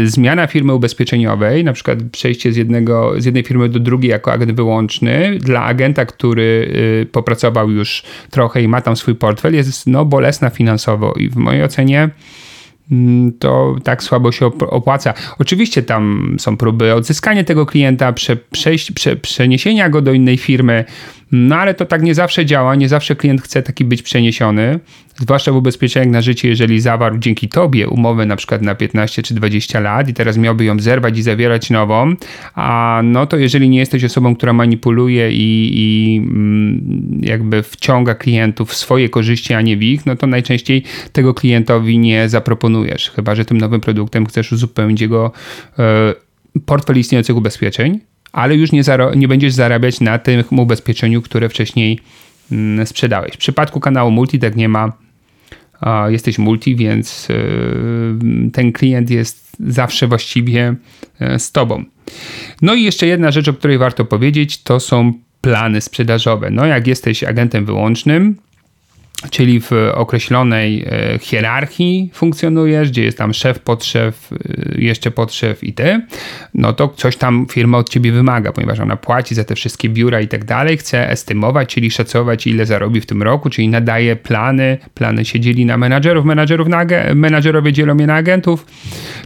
zmiana firmy ubezpieczeniowej, na przykład przejście z, jednego, z jednej firmy do drugiej jako agent wyłączny, dla agenta, który y, popracował już trochę i ma tam swój portfel, jest no, bolesna finansowo i w mojej ocenie mm, to tak słabo się opłaca. Oczywiście tam są próby odzyskania tego klienta, prze, przejść, prze, przeniesienia go do innej firmy, no ale to tak nie zawsze działa, nie zawsze klient chce taki być przeniesiony, zwłaszcza w ubezpieczeniach na życie, jeżeli zawarł dzięki tobie umowę na przykład na 15 czy 20 lat i teraz miałby ją zerwać i zawierać nową, a no to jeżeli nie jesteś osobą, która manipuluje i, i mm, jakby wciąga klientów w swoje korzyści, a nie w ich, no to najczęściej tego klientowi nie zaproponujesz, chyba że tym nowym produktem chcesz uzupełnić jego e, portfel istniejących ubezpieczeń, ale już nie, nie będziesz zarabiać na tym ubezpieczeniu, które wcześniej mm, sprzedałeś. W przypadku kanału Multi tak nie ma. jesteś multi, więc ten klient jest zawsze właściwie z tobą. No i jeszcze jedna rzecz, o której warto powiedzieć, to są plany sprzedażowe. No jak jesteś agentem wyłącznym, czyli w określonej e, hierarchii funkcjonujesz, gdzie jest tam szef, podszef, e, jeszcze podszef i ty, no to coś tam firma od ciebie wymaga, ponieważ ona płaci za te wszystkie biura i tak dalej, chce estymować, czyli szacować ile zarobi w tym roku, czyli nadaje plany, plany się dzieli na menadżerów, menadżerów na menadżerowie dzielą je na agentów,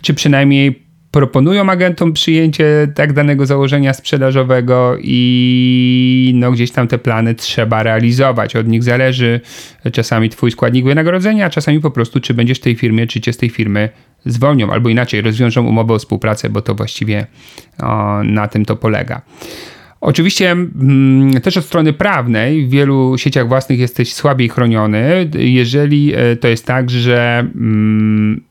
czy przynajmniej proponują agentom przyjęcie tak danego założenia sprzedażowego i no gdzieś tam te plany trzeba realizować. Od nich zależy czasami twój składnik wynagrodzenia, a czasami po prostu czy będziesz w tej firmie, czy cię z tej firmy zwolnią, albo inaczej rozwiążą umowę o współpracę, bo to właściwie o, na tym to polega. Oczywiście mm, też od strony prawnej w wielu sieciach własnych jesteś słabiej chroniony, jeżeli e, to jest tak, że mm,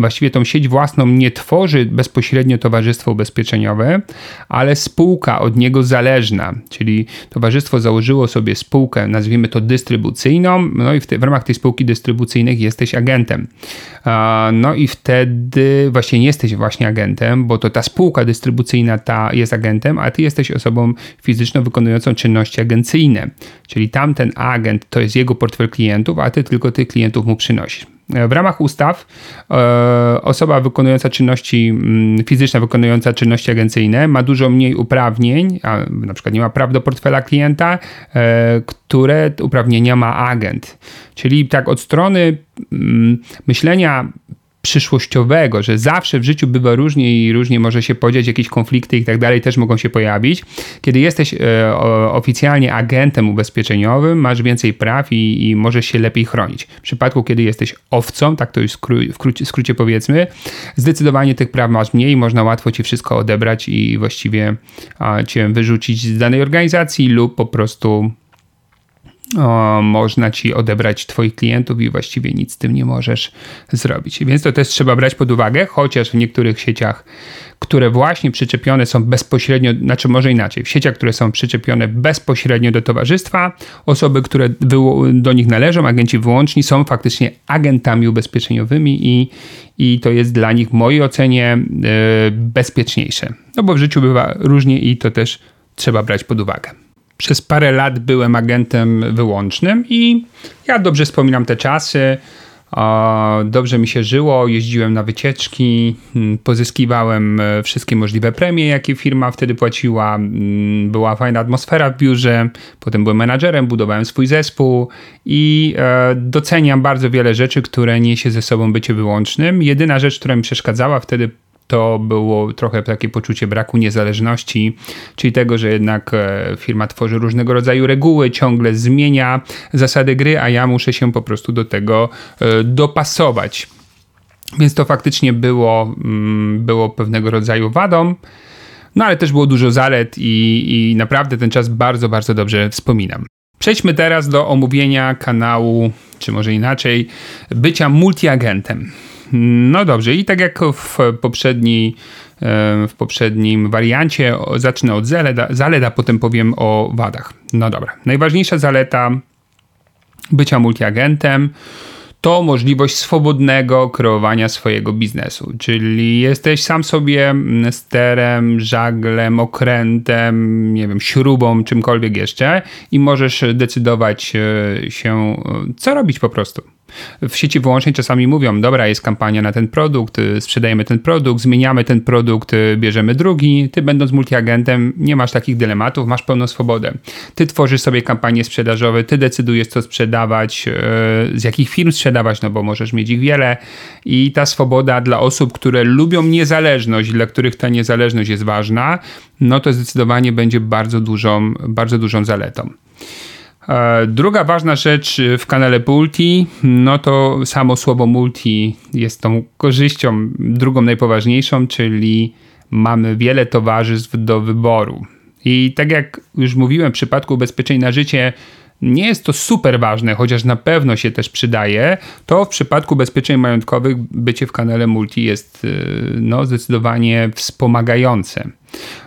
właściwie tą sieć własną nie tworzy bezpośrednio towarzystwo ubezpieczeniowe, ale spółka od niego zależna, czyli towarzystwo założyło sobie spółkę, nazwijmy to dystrybucyjną, no i w, te, w ramach tej spółki dystrybucyjnej jesteś agentem. No i wtedy właśnie nie jesteś właśnie agentem, bo to ta spółka dystrybucyjna ta jest agentem, a ty jesteś osobą fizyczną wykonującą czynności agencyjne, czyli tamten agent to jest jego portfel klientów, a ty tylko tych klientów mu przynosisz. W ramach ustaw e, osoba wykonująca czynności mm, fizyczna, wykonująca czynności agencyjne ma dużo mniej uprawnień, a na przykład nie ma praw do portfela klienta, e, które uprawnienia ma agent. Czyli tak od strony mm, myślenia przyszłościowego, że zawsze w życiu bywa różnie i różnie może się podziać, jakieś konflikty i tak dalej też mogą się pojawić. Kiedy jesteś e, oficjalnie agentem ubezpieczeniowym, masz więcej praw i, i możesz się lepiej chronić. W przypadku, kiedy jesteś owcą, tak to już w skrócie, powiedzmy, zdecydowanie tych praw masz mniej, można łatwo ci wszystko odebrać i właściwie a, cię wyrzucić z danej organizacji lub po prostu o, można ci odebrać twoich klientów i właściwie nic z tym nie możesz zrobić. Więc to też trzeba brać pod uwagę, chociaż w niektórych sieciach, które właśnie przyczepione są bezpośrednio, znaczy może inaczej, w sieciach, które są przyczepione bezpośrednio do towarzystwa, osoby, które do nich należą, agenci wyłączni, są faktycznie agentami ubezpieczeniowymi i, i to jest dla nich w mojej ocenie yy, bezpieczniejsze. No bo w życiu bywa różnie i to też trzeba brać pod uwagę. Przez parę lat byłem agentem wyłącznym i ja dobrze wspominam te czasy. Dobrze mi się żyło, jeździłem na wycieczki, mm, pozyskiwałem e, wszystkie możliwe premie, jakie firma wtedy płaciła. Mm, była fajna atmosfera w biurze, potem byłem menadżerem, budowałem swój zespół i e, doceniam bardzo wiele rzeczy, które niesie ze sobą bycie wyłącznym. Jedyna rzecz, która mi przeszkadzała wtedy to było trochę takie poczucie braku niezależności, czyli tego, że jednak e, firma tworzy różnego rodzaju reguły, ciągle zmienia zasady gry, a ja muszę się po prostu do tego e, dopasować. Więc to faktycznie było, mm, było pewnego rodzaju wadą. No ale też było dużo zalet i, i naprawdę ten czas bardzo, bardzo dobrze wspominam. Przejdźmy teraz do omówienia kanału, czy może inaczej, bycia multiagentem. No dobrze, i tak jak w poprzedniej w poprzednim wariancie. Zacznę od zalet, zalet, a potem powiem o wadach. No dobra. Najważniejsza zaleta bycia multiagentem to możliwość swobodnego kreowania swojego biznesu. Czyli jesteś sam sobie sterem, żaglem, okrętem, nie wiem, śrubą, czymkolwiek jeszcze i możesz decydować e, się, e, co robić po prostu w sieci wyłącznej czasami mówią, dobra, jest kampania na ten produkt, y, sprzedajemy ten produkt, zmieniamy ten produkt, y, bierzemy drugi. Ty będąc multiagentem nie masz takich dylematów, masz pełną swobodę. Ty tworzysz sobie kampanie sprzedażowe, ty decydujesz co sprzedawać, y, z jakich firm sprzedawać, no bo możesz mieć ich wiele i ta swoboda dla osób, które lubią niezależność, dla których ta niezależność jest ważna, no to zdecydowanie będzie bardzo dużą, bardzo dużą zaletą. E, druga ważna rzecz w kanale Multi, no to samo słowo multi jest tą korzyścią, drugą najpoważniejszą, czyli mamy wiele towarzystw do wyboru. I tak jak już mówiłem, w przypadku ubezpieczeń na życie nie jest to super ważne, chociaż na pewno się też przydaje, to w przypadku ubezpieczeń majątkowych bycie w kanale multi jest e, no, zdecydowanie wspomagające.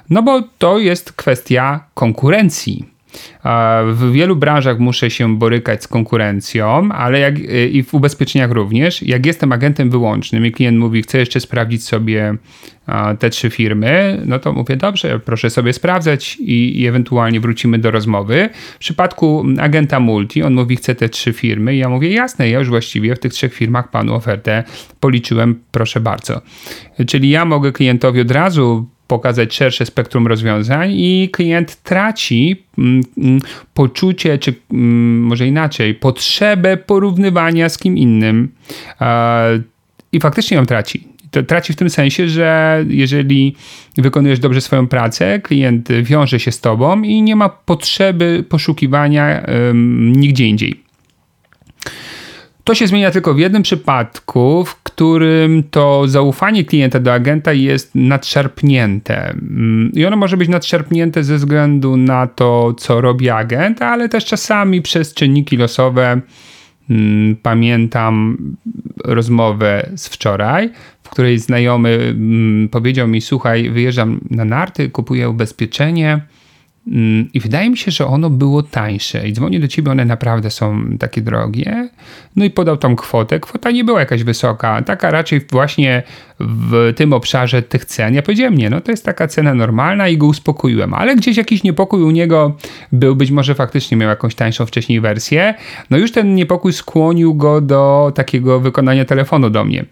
No bo to jest kwestia konkurencji W wielu branżach muszę się borykać z konkurencją, ale jak, y, i w ubezpieczeniach również. Jak jestem agentem wyłącznym i klient mówi, chce jeszcze sprawdzić sobie te trzy firmy, no to mówię, dobrze, proszę sobie sprawdzać i, i, ewentualnie wrócimy do rozmowy. W przypadku agenta multi, on mówi, chce te trzy firmy i ja mówię, jasne, ja już właściwie w tych trzech firmach panu ofertę policzyłem, proszę bardzo. Czyli ja mogę klientowi od razu pokazać szersze spektrum rozwiązań i klient traci mm, mm, poczucie, czy mm, może inaczej, potrzebę porównywania z kim innym i faktycznie ją traci. To traci w tym sensie, że jeżeli wykonujesz dobrze swoją pracę, klient wiąże się z tobą i nie ma potrzeby poszukiwania nigdzie indziej. To się zmienia tylko w jednym przypadku, w którym to zaufanie klienta do agenta jest nadszarpnięte. I ono może być nadszarpnięte ze względu na to, co robi agent, ale też czasami przez czynniki losowe. Mm, pamiętam rozmowę z wczoraj, w której znajomy mm, powiedział mi: Słuchaj, wyjeżdżam na narty, kupuję ubezpieczenie Mm, I wydaje mi się, że ono było tańsze. I dzwonię do ciebie, one naprawdę są takie drogie. No i podał tam kwotę. Kwota nie była jakaś wysoka, taka raczej właśnie w tym obszarze tych cen. Ja powiedziałem, nie, no to jest taka cena normalna i go uspokoiłem. Ale gdzieś jakiś niepokój u niego był, być może faktycznie miał jakąś tańszą wcześniej wersję. No już ten niepokój skłonił go do takiego wykonania telefonu do mnie.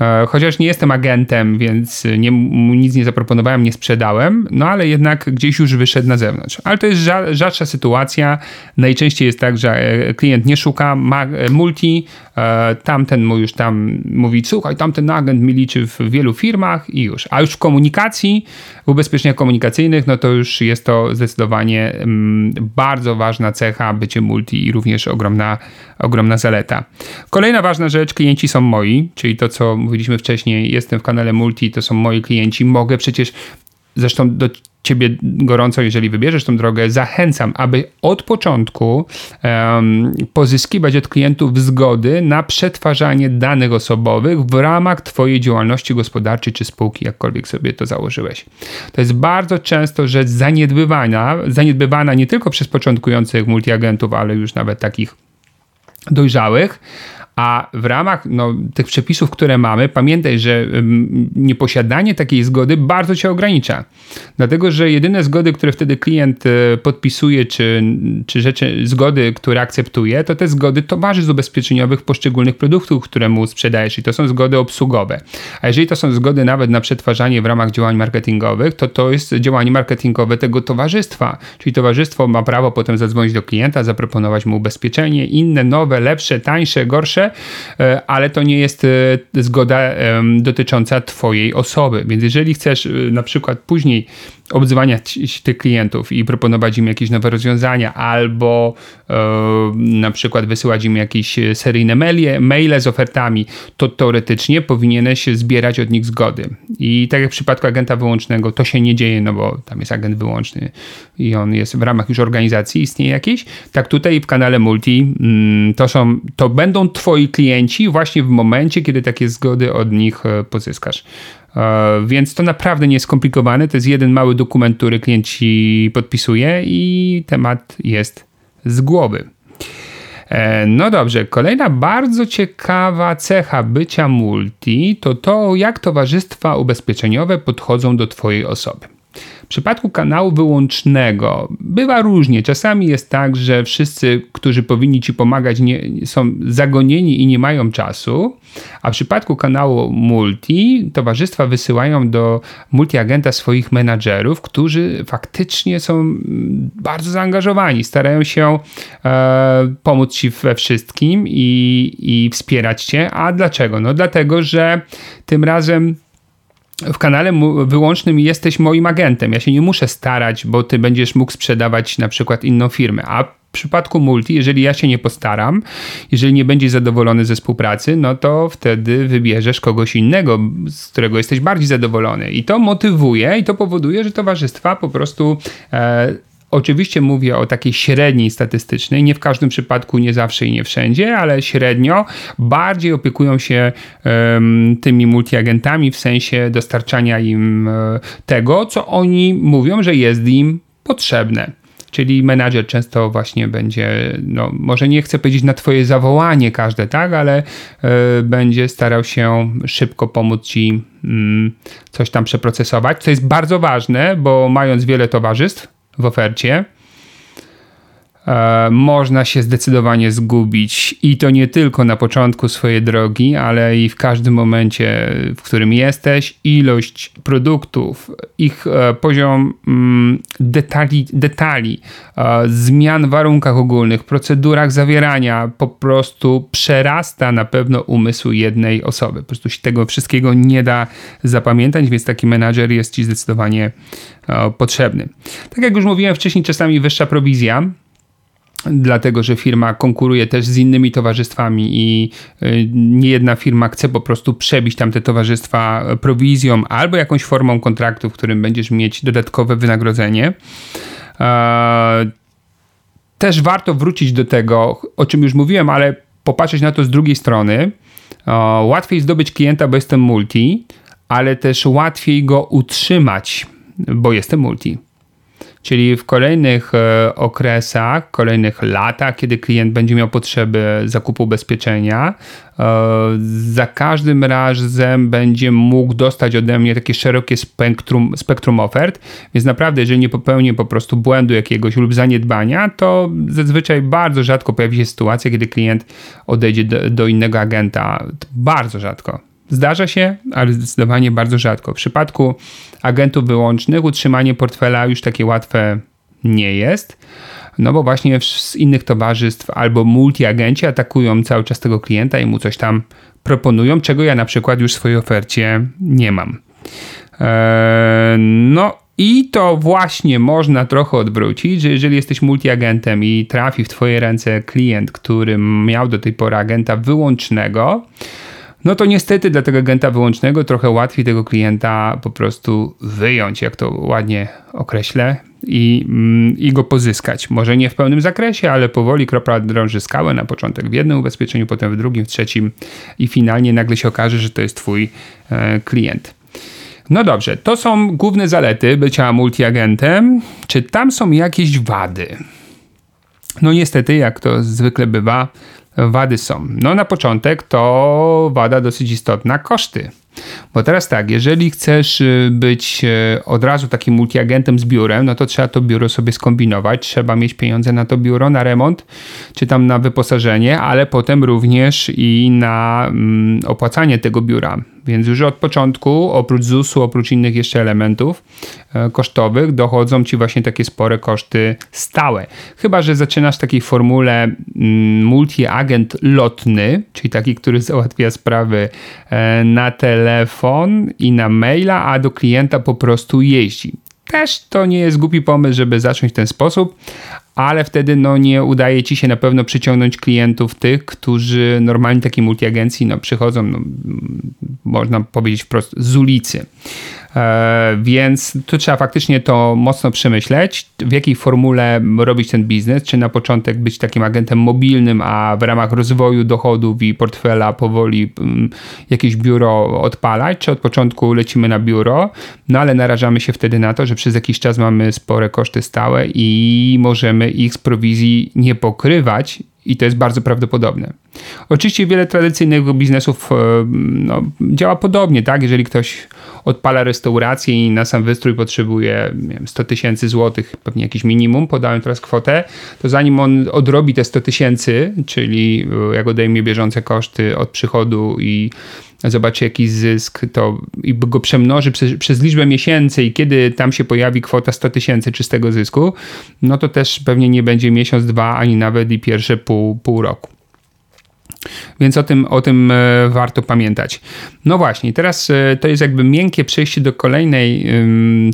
E, chociaż nie jestem agentem, więc nie, nic nie zaproponowałem, nie sprzedałem, no ale jednak gdzieś już wyszedł na zewnątrz. Ale to jest rzadsza sytuacja. Najczęściej jest tak, że e, klient nie szuka e, multi, tamten mu już tam mówi, słuchaj, tamten agent mi liczy w wielu firmach i już. A już w komunikacji, w ubezpieczeniach komunikacyjnych, no to już jest to zdecydowanie mm, bardzo ważna cecha bycie multi i również ogromna, ogromna zaleta. Kolejna ważna rzecz, klienci są moi, czyli to, co mówiliśmy wcześniej, jestem w kanale multi, to są moi klienci, mogę przecież Zresztą do Ciebie gorąco, jeżeli wybierzesz tą drogę, zachęcam, aby od początku um, pozyskiwać od klientów zgody na przetwarzanie danych osobowych w ramach Twojej działalności gospodarczej czy spółki, jakkolwiek sobie to założyłeś. To jest bardzo często rzecz zaniedbywana, zaniedbywana nie tylko przez początkujących multiagentów, ale już nawet takich dojrzałych a w ramach no, tych przepisów, które mamy, pamiętaj, że nieposiadanie takiej zgody bardzo cię ogranicza. Dlatego, że jedyne zgody, które wtedy klient e, podpisuje, czy, czy rzeczy, zgody, które akceptuje, to te zgody towarzystw ubezpieczeniowych poszczególnych produktów, które mu sprzedajesz i to są zgody obsługowe. A jeżeli to są zgody nawet na przetwarzanie w ramach działań marketingowych, to to jest działanie marketingowe tego towarzystwa. Czyli towarzystwo ma prawo potem zadzwonić do klienta, zaproponować mu ubezpieczenie, inne, nowe, lepsze, tańsze, gorsze, E, ale to nie jest e, zgoda dotycząca Twojej osoby. Więc jeżeli chcesz e, na przykład później obzywania tych klientów i proponować im jakieś nowe rozwiązania, albo e, na przykład wysyłać im jakieś seryjne maile, maile z ofertami, to teoretycznie powinieneś zbierać od nich zgody. I tak jak w przypadku agenta wyłącznego, to się nie dzieje, no bo tam jest agent wyłączny i on jest w ramach już organizacji, istnieje jakiś. Tak tutaj w kanale Multi mm, to są, to będą twoi klienci właśnie w momencie, kiedy takie zgody od nich e, pozyskasz. E, więc to naprawdę nie jest skomplikowane. To jest jeden mały dokument, który klient ci podpisuje i temat jest z głowy. E, no dobrze, kolejna bardzo ciekawa cecha bycia multi to to, jak towarzystwa ubezpieczeniowe podchodzą do Twojej osoby. W przypadku kanału wyłącznego bywa różnie. Czasami jest tak, że wszyscy, którzy powinni ci pomagać, nie, są zagonieni i nie mają czasu, a w przypadku kanału multi towarzystwa wysyłają do multiagenta swoich menadżerów, którzy faktycznie są bardzo zaangażowani, starają się e, pomóc ci we wszystkim i, i wspierać cię. A dlaczego? No dlatego, że tym razem w kanale wyłącznym jesteś moim agentem. Ja się nie muszę starać, bo ty będziesz mógł sprzedawać na przykład inną firmę. A w przypadku multi, jeżeli ja się nie postaram, jeżeli nie będziesz zadowolony ze współpracy, no to wtedy wybierzesz kogoś innego, z którego jesteś bardziej zadowolony. I to motywuje i to powoduje, że towarzystwa po prostu e, Oczywiście mówię o takiej średniej statystycznej, nie w każdym przypadku, nie zawsze i nie wszędzie, ale średnio bardziej opiekują się um, tymi multiagentami w sensie dostarczania im um, tego, co oni mówią, że jest im potrzebne. Czyli menadżer często właśnie będzie, no może nie chcę powiedzieć na twoje zawołanie każde, tak, ale y, będzie starał się szybko pomóc ci y, coś tam przeprocesować, co jest bardzo ważne, bo mając wiele towarzystw w ofercie, można się zdecydowanie zgubić i to nie tylko na początku swojej drogi, ale i w każdym momencie, w którym jesteś, ilość produktów, ich e, poziom mm, detali, detali e, zmian w warunkach ogólnych, procedurach zawierania po prostu przerasta na pewno umysł jednej osoby. Po prostu się tego wszystkiego nie da zapamiętać, więc taki menadżer jest ci zdecydowanie potrzebny. Tak jak już mówiłem wcześniej, czasami wyższa prowizja dlatego że firma konkuruje też z innymi towarzystwami i y, nie jedna firma chce po prostu przebić tamte towarzystwa prowizją albo jakąś formą kontraktu, w którym będziesz mieć dodatkowe wynagrodzenie. Też warto wrócić do tego, o czym już mówiłem, ale popatrzeć na to z drugiej strony. Łatwiej zdobyć klienta, bo jestem multi, ale też łatwiej go utrzymać, bo jestem multi. Czyli w kolejnych e, okresach, kolejnych latach, kiedy klient będzie miał potrzeby zakupu ubezpieczenia, e, za każdym razem będzie mógł dostać ode mnie takie szerokie spektrum, spektrum ofert, więc naprawdę, jeżeli nie popełnię po prostu błędu jakiegoś lub zaniedbania, to zazwyczaj bardzo rzadko pojawi się sytuacja, kiedy klient odejdzie do, do innego agenta. Bardzo rzadko. Zdarza się, ale zdecydowanie bardzo rzadko. W przypadku agentów wyłącznych utrzymanie portfela już takie łatwe nie jest. No bo właśnie z innych towarzystw albo multiagenci atakują cały czas tego klienta i mu coś tam proponują, czego ja na przykład już w swojej ofercie nie mam. Eee, no i to właśnie można trochę odwrócić, że jeżeli jesteś multiagentem i trafi w twoje ręce klient, który miał do tej pory agenta wyłącznego, no to niestety dla tego agenta wyłącznego trochę łatwiej tego klienta po prostu wyjąć, jak to ładnie określę, i, mm, i go pozyskać. Może nie w pełnym zakresie, ale powoli kropla drąży skałę na początek w jednym ubezpieczeniu, potem w drugim, w trzecim i finalnie nagle się okaże, że to jest twój e, klient. No dobrze, to są główne zalety bycia multiagentem. Czy tam są jakieś wady? No niestety, jak to zwykle bywa, wady są? No na początek to wada dosyć istotna, koszty. Bo teraz tak, jeżeli chcesz y, być y, od razu takim multiagentem z biurem, no to trzeba to biuro sobie skombinować, trzeba mieć pieniądze na to biuro, na remont, czy tam na wyposażenie, ale potem również i na mm, opłacanie tego biura. Więc już od początku, oprócz ZUS-u, oprócz innych jeszcze elementów e, kosztowych, dochodzą ci właśnie takie spore koszty stałe. Chyba, że zaczynasz w takiej formule mm, multi-agent lotny, czyli taki, który załatwia sprawy e, na telefon i na maila, a do klienta po prostu jeździ. Też to nie jest głupi pomysł, żeby zacząć w ten sposób, ale wtedy no, nie udaje ci się na pewno przyciągnąć klientów tych, którzy normalnie takiej multiagencji no, przychodzą, no, można powiedzieć wprost, z ulicy. E, więc tu trzeba faktycznie to mocno przemyśleć, w jakiej formule robić ten biznes, czy na początek być takim agentem mobilnym, a w ramach rozwoju dochodów i portfela powoli mm, jakieś biuro odpalać, czy od początku lecimy na biuro, no ale narażamy się wtedy na to, że przez jakiś czas mamy spore koszty stałe i możemy ich z prowizji nie pokrywać i to jest bardzo prawdopodobne. Oczywiście wiele tradycyjnych biznesów e, no, działa podobnie, tak? Jeżeli ktoś odpala restaurację i na sam wystrój potrzebuje wiem, 100 tysięcy złotych, pewnie jakiś minimum, podałem teraz kwotę, to zanim on odrobi te 100 tysięcy, czyli e, jak odejmie bieżące koszty od przychodu i zobaczy jakiś zysk, to i go przemnoży przez, przez liczbę miesięcy i kiedy tam się pojawi kwota 100 tysięcy czystego zysku, no to też pewnie nie będzie miesiąc, dwa, ani nawet i pierwsze pół, pół roku. Więc o tym, o tym e, warto pamiętać. No właśnie, teraz e, to jest jakby miękkie przejście do kolejnej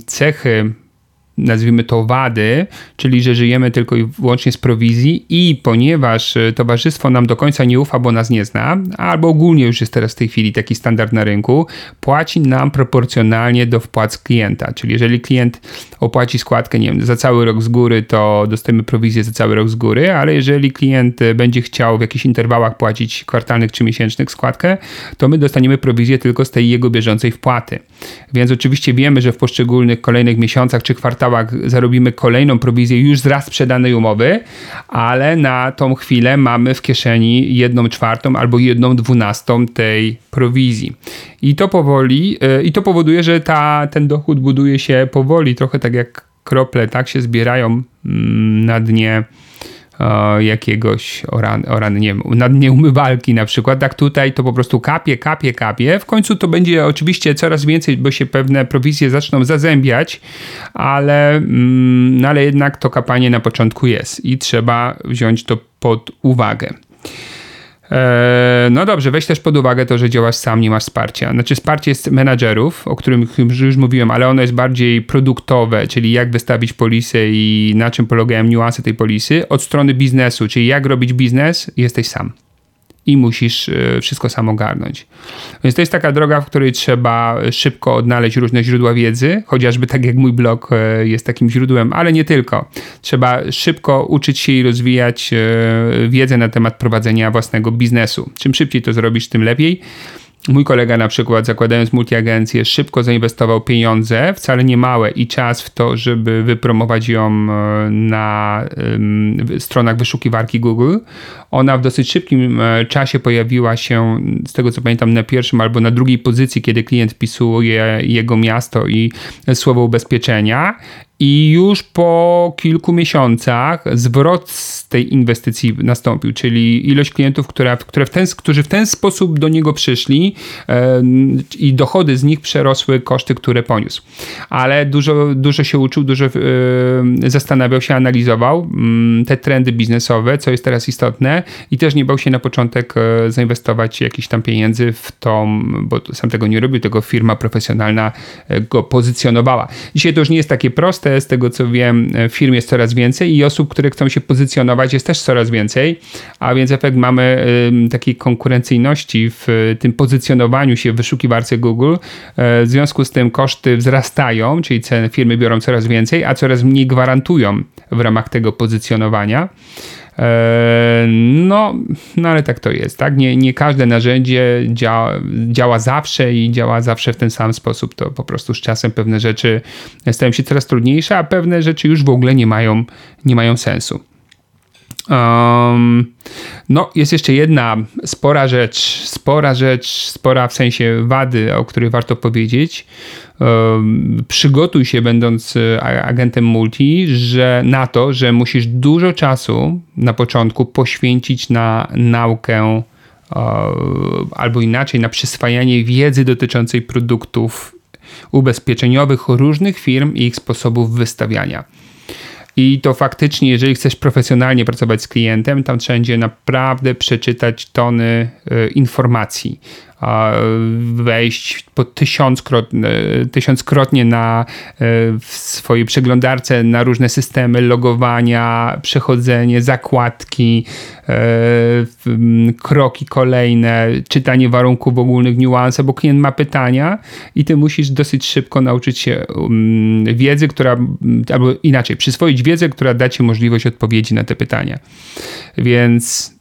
cechy nazwijmy to wady, czyli że żyjemy tylko i wyłącznie z prowizji i ponieważ e, towarzystwo nam do końca nie ufa, bo nas nie zna, albo ogólnie już jest teraz w tej chwili taki standard na rynku, płaci nam proporcjonalnie do wpłat klienta. Czyli jeżeli klient opłaci składkę, nie wiem, za cały rok z góry, to dostajemy prowizję za cały rok z góry, ale jeżeli klient e, będzie chciał w jakichś interwałach płacić kwartalnych czy miesięcznych składkę, to my dostaniemy prowizję tylko z tej jego bieżącej wpłaty. Więc oczywiście wiemy, że w poszczególnych kolejnych miesiącach czy kwartalach kwartałach zarobimy kolejną prowizję już z raz sprzedanej umowy, ale na tą chwilę mamy w kieszeni jedną czwartą albo jedną dwunastą tej prowizji. I to powoli, e, i to powoduje, że ta, ten dochód buduje się powoli, trochę tak jak krople, tak się zbierają mm, na dnie jakiegoś oran, oran, nie wiem, na dnie umywalki na przykład, tak tutaj to po prostu kapie, kapie, kapie. W końcu to będzie oczywiście coraz więcej, bo się pewne prowizje zaczną zazębiać, ale, mm, no ale jednak to kapanie na początku jest i trzeba wziąć to pod uwagę. E, no dobrze, weź też pod uwagę to, że działasz sam, nie masz wsparcia. Znaczy wsparcie jest menadżerów, o którym już mówiłem, ale ono jest bardziej produktowe, czyli jak wystawić polisę i na czym polegają niuanse tej polisy. Od strony biznesu, czyli jak robić biznes, jesteś sam i musisz e, wszystko sam ogarnąć. Więc to jest taka droga, w której trzeba szybko odnaleźć różne źródła wiedzy, chociażby tak jak mój blog e, jest takim źródłem, ale nie tylko. Trzeba szybko uczyć się i rozwijać e, wiedzę na temat prowadzenia własnego biznesu. Czym szybciej to zrobisz, tym lepiej. Mój kolega na przykład zakładając multiagencję szybko zainwestował pieniądze, wcale nie małe i czas w to, żeby wypromować ją e, na stronach wyszukiwarki Google. Ona w dosyć szybkim e, czasie pojawiła się, z tego co pamiętam, na pierwszym albo na drugiej pozycji, kiedy klient wpisuje jego miasto i słowo ubezpieczenia i już po kilku miesiącach zwrot z tej inwestycji nastąpił, czyli ilość klientów, która, które w ten, którzy w ten sposób do niego przyszli e, i dochody z nich przerosły koszty, które poniósł. Ale dużo, dużo się uczył, dużo e, zastanawiał się, analizował mm, te trendy biznesowe, co jest teraz istotne i też nie bał się na początek e, zainwestować jakiś tam pieniędzy w tą, bo sam tego nie robił, tego firma profesjonalna go pozycjonowała. Dzisiaj to już nie jest takie proste, z tego co wiem, firm jest coraz więcej i osób, które chcą się pozycjonować jest też coraz więcej, a więc efekt mamy takiej konkurencyjności w tym pozycjonowaniu się w wyszukiwarce Google. E, w związku z tym koszty wzrastają, czyli ceny firmy biorą coraz więcej, a coraz mniej gwarantują w ramach tego pozycjonowania. E, no, no ale tak to jest, tak? Nie, nie każde narzędzie działa, działa zawsze i działa zawsze w ten sam sposób. To po prostu z czasem pewne rzeczy stają się coraz trudniejsze, a pewne rzeczy już w ogóle nie mają, nie mają sensu. Um, no, jest jeszcze jedna spora rzecz, spora rzecz, spora w sensie wady, o której warto powiedzieć. Um, przygotuj się, będąc e, agentem multi, że na to, że musisz dużo czasu na początku poświęcić na naukę albo inaczej, na przyswajanie wiedzy dotyczącej produktów ubezpieczeniowych różnych firm i ich sposobów wystawiania. I to faktycznie, jeżeli chcesz profesjonalnie pracować z klientem, tam wszędzie naprawdę przeczytać tony y, informacji wejść po tysiąckrotnie, tysiąckrotnie na e, w swojej przeglądarce na różne systemy logowania, przechodzenie, zakładki, e, kroki kolejne, czytanie warunków ogólnych, niuanse, bo klient ma pytania i ty musisz dosyć szybko nauczyć się wiedzy, która, albo inaczej, przyswoić wiedzę, która da ci możliwość odpowiedzi na te pytania. Więc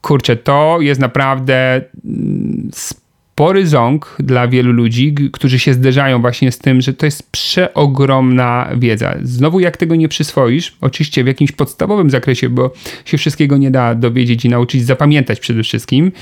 kurczę, to jest naprawdę mm, spory ząg dla wielu ludzi, którzy się zderzają właśnie z tym, że to jest przeogromna wiedza. Znowu, jak tego nie przyswoisz, oczywiście w jakimś podstawowym zakresie, bo się wszystkiego nie da dowiedzieć i nauczyć, zapamiętać przede wszystkim,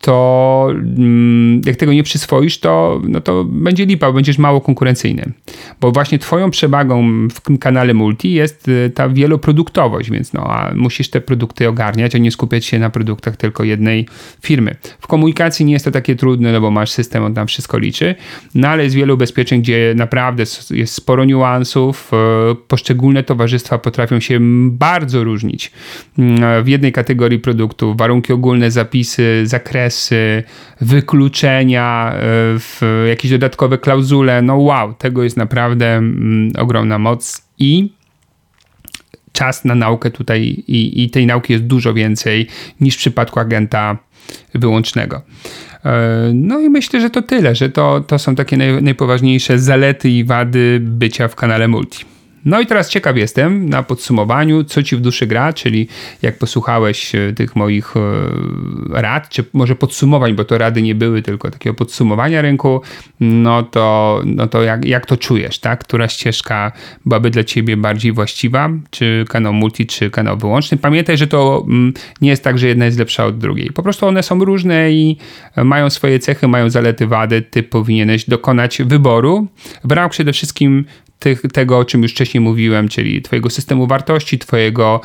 to mm, jak tego nie przyswoisz, to, no to będzie lipa, będziesz mało konkurencyjny. Bo właśnie twoją przewagą w kanale multi jest y, ta wieloproduktowość, więc no, a musisz te produkty ogarniać, a nie skupiać się na produktach tylko jednej firmy. W komunikacji nie jest to takie trudne, no bo masz system, on tam wszystko liczy, no ale jest wiele ubezpieczeń, gdzie naprawdę jest sporo niuansów, y, poszczególne towarzystwa potrafią się bardzo różnić. Mm, w jednej kategorii produktów warunki ogólne, zapisy, zakresy, wykluczenia, e, w jakieś dodatkowe klauzule. No wow, tego jest naprawdę mm, ogromna moc i czas na naukę tutaj i, i tej nauki jest dużo więcej niż w przypadku agenta wyłącznego. E, no i myślę, że to tyle, że to, to są takie naj, najpoważniejsze zalety i wady bycia w kanale multi. No i teraz ciekaw jestem na podsumowaniu, co ci w duszy gra, czyli jak posłuchałeś e, tych moich e, rad, czy może podsumowań, bo to rady nie były, tylko takiego podsumowania rynku, no to, no to jak, jak to czujesz, tak? Która ścieżka byłaby dla ciebie bardziej właściwa, czy kanał multi, czy kanał wyłączny? Pamiętaj, że to mm, nie jest tak, że jedna jest lepsza od drugiej. Po prostu one są różne i mają swoje cechy, mają zalety, wady. Ty powinieneś dokonać wyboru w przede wszystkim tych, tego, o czym już wcześniej mówiłem, czyli Twojego systemu wartości, twojego,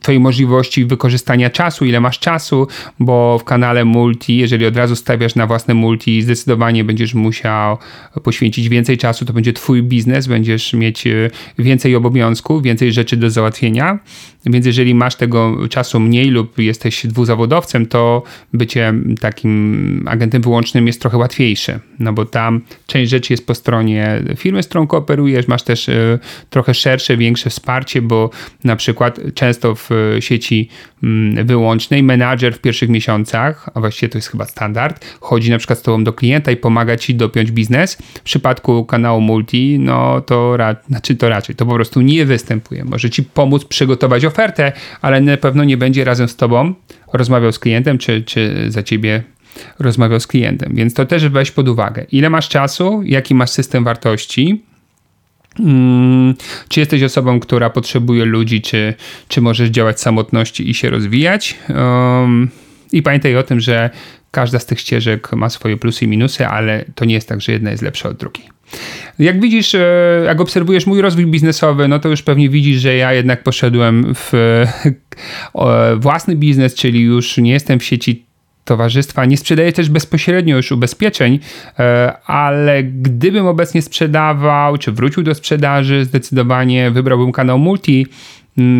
Twojej możliwości wykorzystania czasu, ile masz czasu, bo w kanale multi, jeżeli od razu stawiasz na własne multi, zdecydowanie będziesz musiał poświęcić więcej czasu, to będzie Twój biznes, będziesz mieć e, więcej obowiązków, więcej rzeczy do załatwienia. Więc jeżeli masz tego czasu mniej lub jesteś dwuzawodowcem, to bycie takim agentem wyłącznym jest trochę łatwiejsze, no bo tam część rzeczy jest po stronie firmy, z którą kooperujesz, masz też trochę szersze, większe wsparcie, bo na przykład często w sieci mm, wyłącznej menadżer w pierwszych miesiącach, a właściwie to jest chyba standard, chodzi na przykład z tobą do klienta i pomaga ci dopiąć biznes. W przypadku kanału multi, no to, ra znaczy to raczej, to po prostu nie występuje. Może ci pomóc przygotować ofertę, ale na pewno nie będzie razem z tobą rozmawiał z klientem, czy, czy za ciebie rozmawiał z klientem. Więc to też weź pod uwagę. Ile masz czasu, jaki masz system wartości, Hmm, czy jesteś osobą, która potrzebuje ludzi, czy, czy możesz działać w samotności i się rozwijać? Um, I pamiętaj o tym, że każda z tych ścieżek ma swoje plusy i minusy, ale to nie jest tak, że jedna jest lepsza od drugiej. Jak widzisz, e, jak obserwujesz mój rozwój biznesowy, no to już pewnie widzisz, że ja jednak poszedłem w własny biznes, czyli już nie jestem w sieci towarzystwa. Nie sprzedaję też bezpośrednio już ubezpieczeń, e, ale gdybym obecnie sprzedawał, czy wrócił do sprzedaży, zdecydowanie wybrałbym kanał multi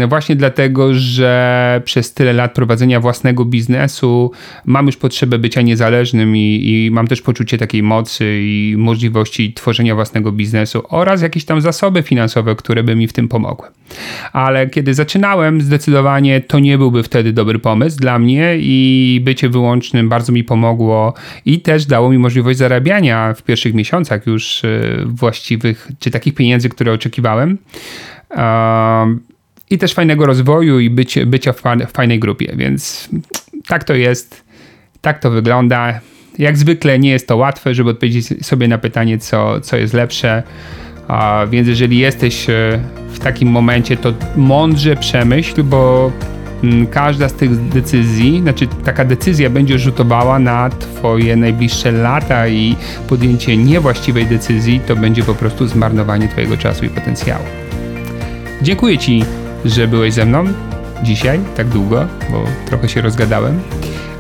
właśnie dlatego, że przez tyle lat prowadzenia własnego biznesu mam już potrzebę bycia niezależnym i, i, mam też poczucie takiej mocy i możliwości tworzenia własnego biznesu oraz jakieś tam zasoby finansowe, które by mi w tym pomogły. Ale kiedy zaczynałem, zdecydowanie to nie byłby wtedy dobry pomysł dla mnie i bycie wyłącznym bardzo mi pomogło i też dało mi możliwość zarabiania w pierwszych miesiącach już e, właściwych, czy takich pieniędzy, które oczekiwałem i też fajnego rozwoju i bycie, bycia w, w fajnej grupie, więc tak to jest, tak to wygląda. Jak zwykle nie jest to łatwe, żeby odpowiedzieć sobie na pytanie, co, co jest lepsze. A więc jeżeli jesteś e, w takim momencie, to mądrze przemyśl, bo mm, każda z tych decyzji, znaczy taka decyzja będzie rzutowała na Twoje najbliższe lata i podjęcie niewłaściwej decyzji to będzie po prostu zmarnowanie Twojego czasu i potencjału. Dziękuję Ci że byłeś ze mną dzisiaj, tak długo, bo trochę się rozgadałem.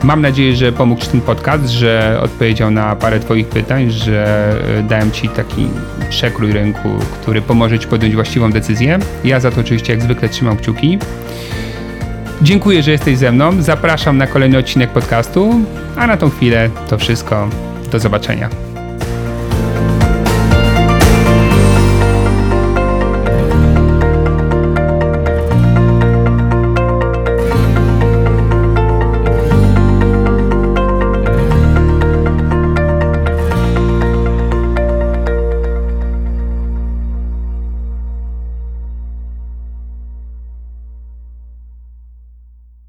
Mam nadzieję, że pomógł Ci ten podcast, że odpowiedział na parę Twoich pytań, że e, dałem Ci taki przekrój rynku, który pomoże Ci podjąć właściwą decyzję. Ja za to oczywiście jak zwykle trzymam kciuki. Dziękuję, że jesteś ze mną. Zapraszam na kolejny odcinek podcastu, a na tą chwilę to wszystko. Do zobaczenia.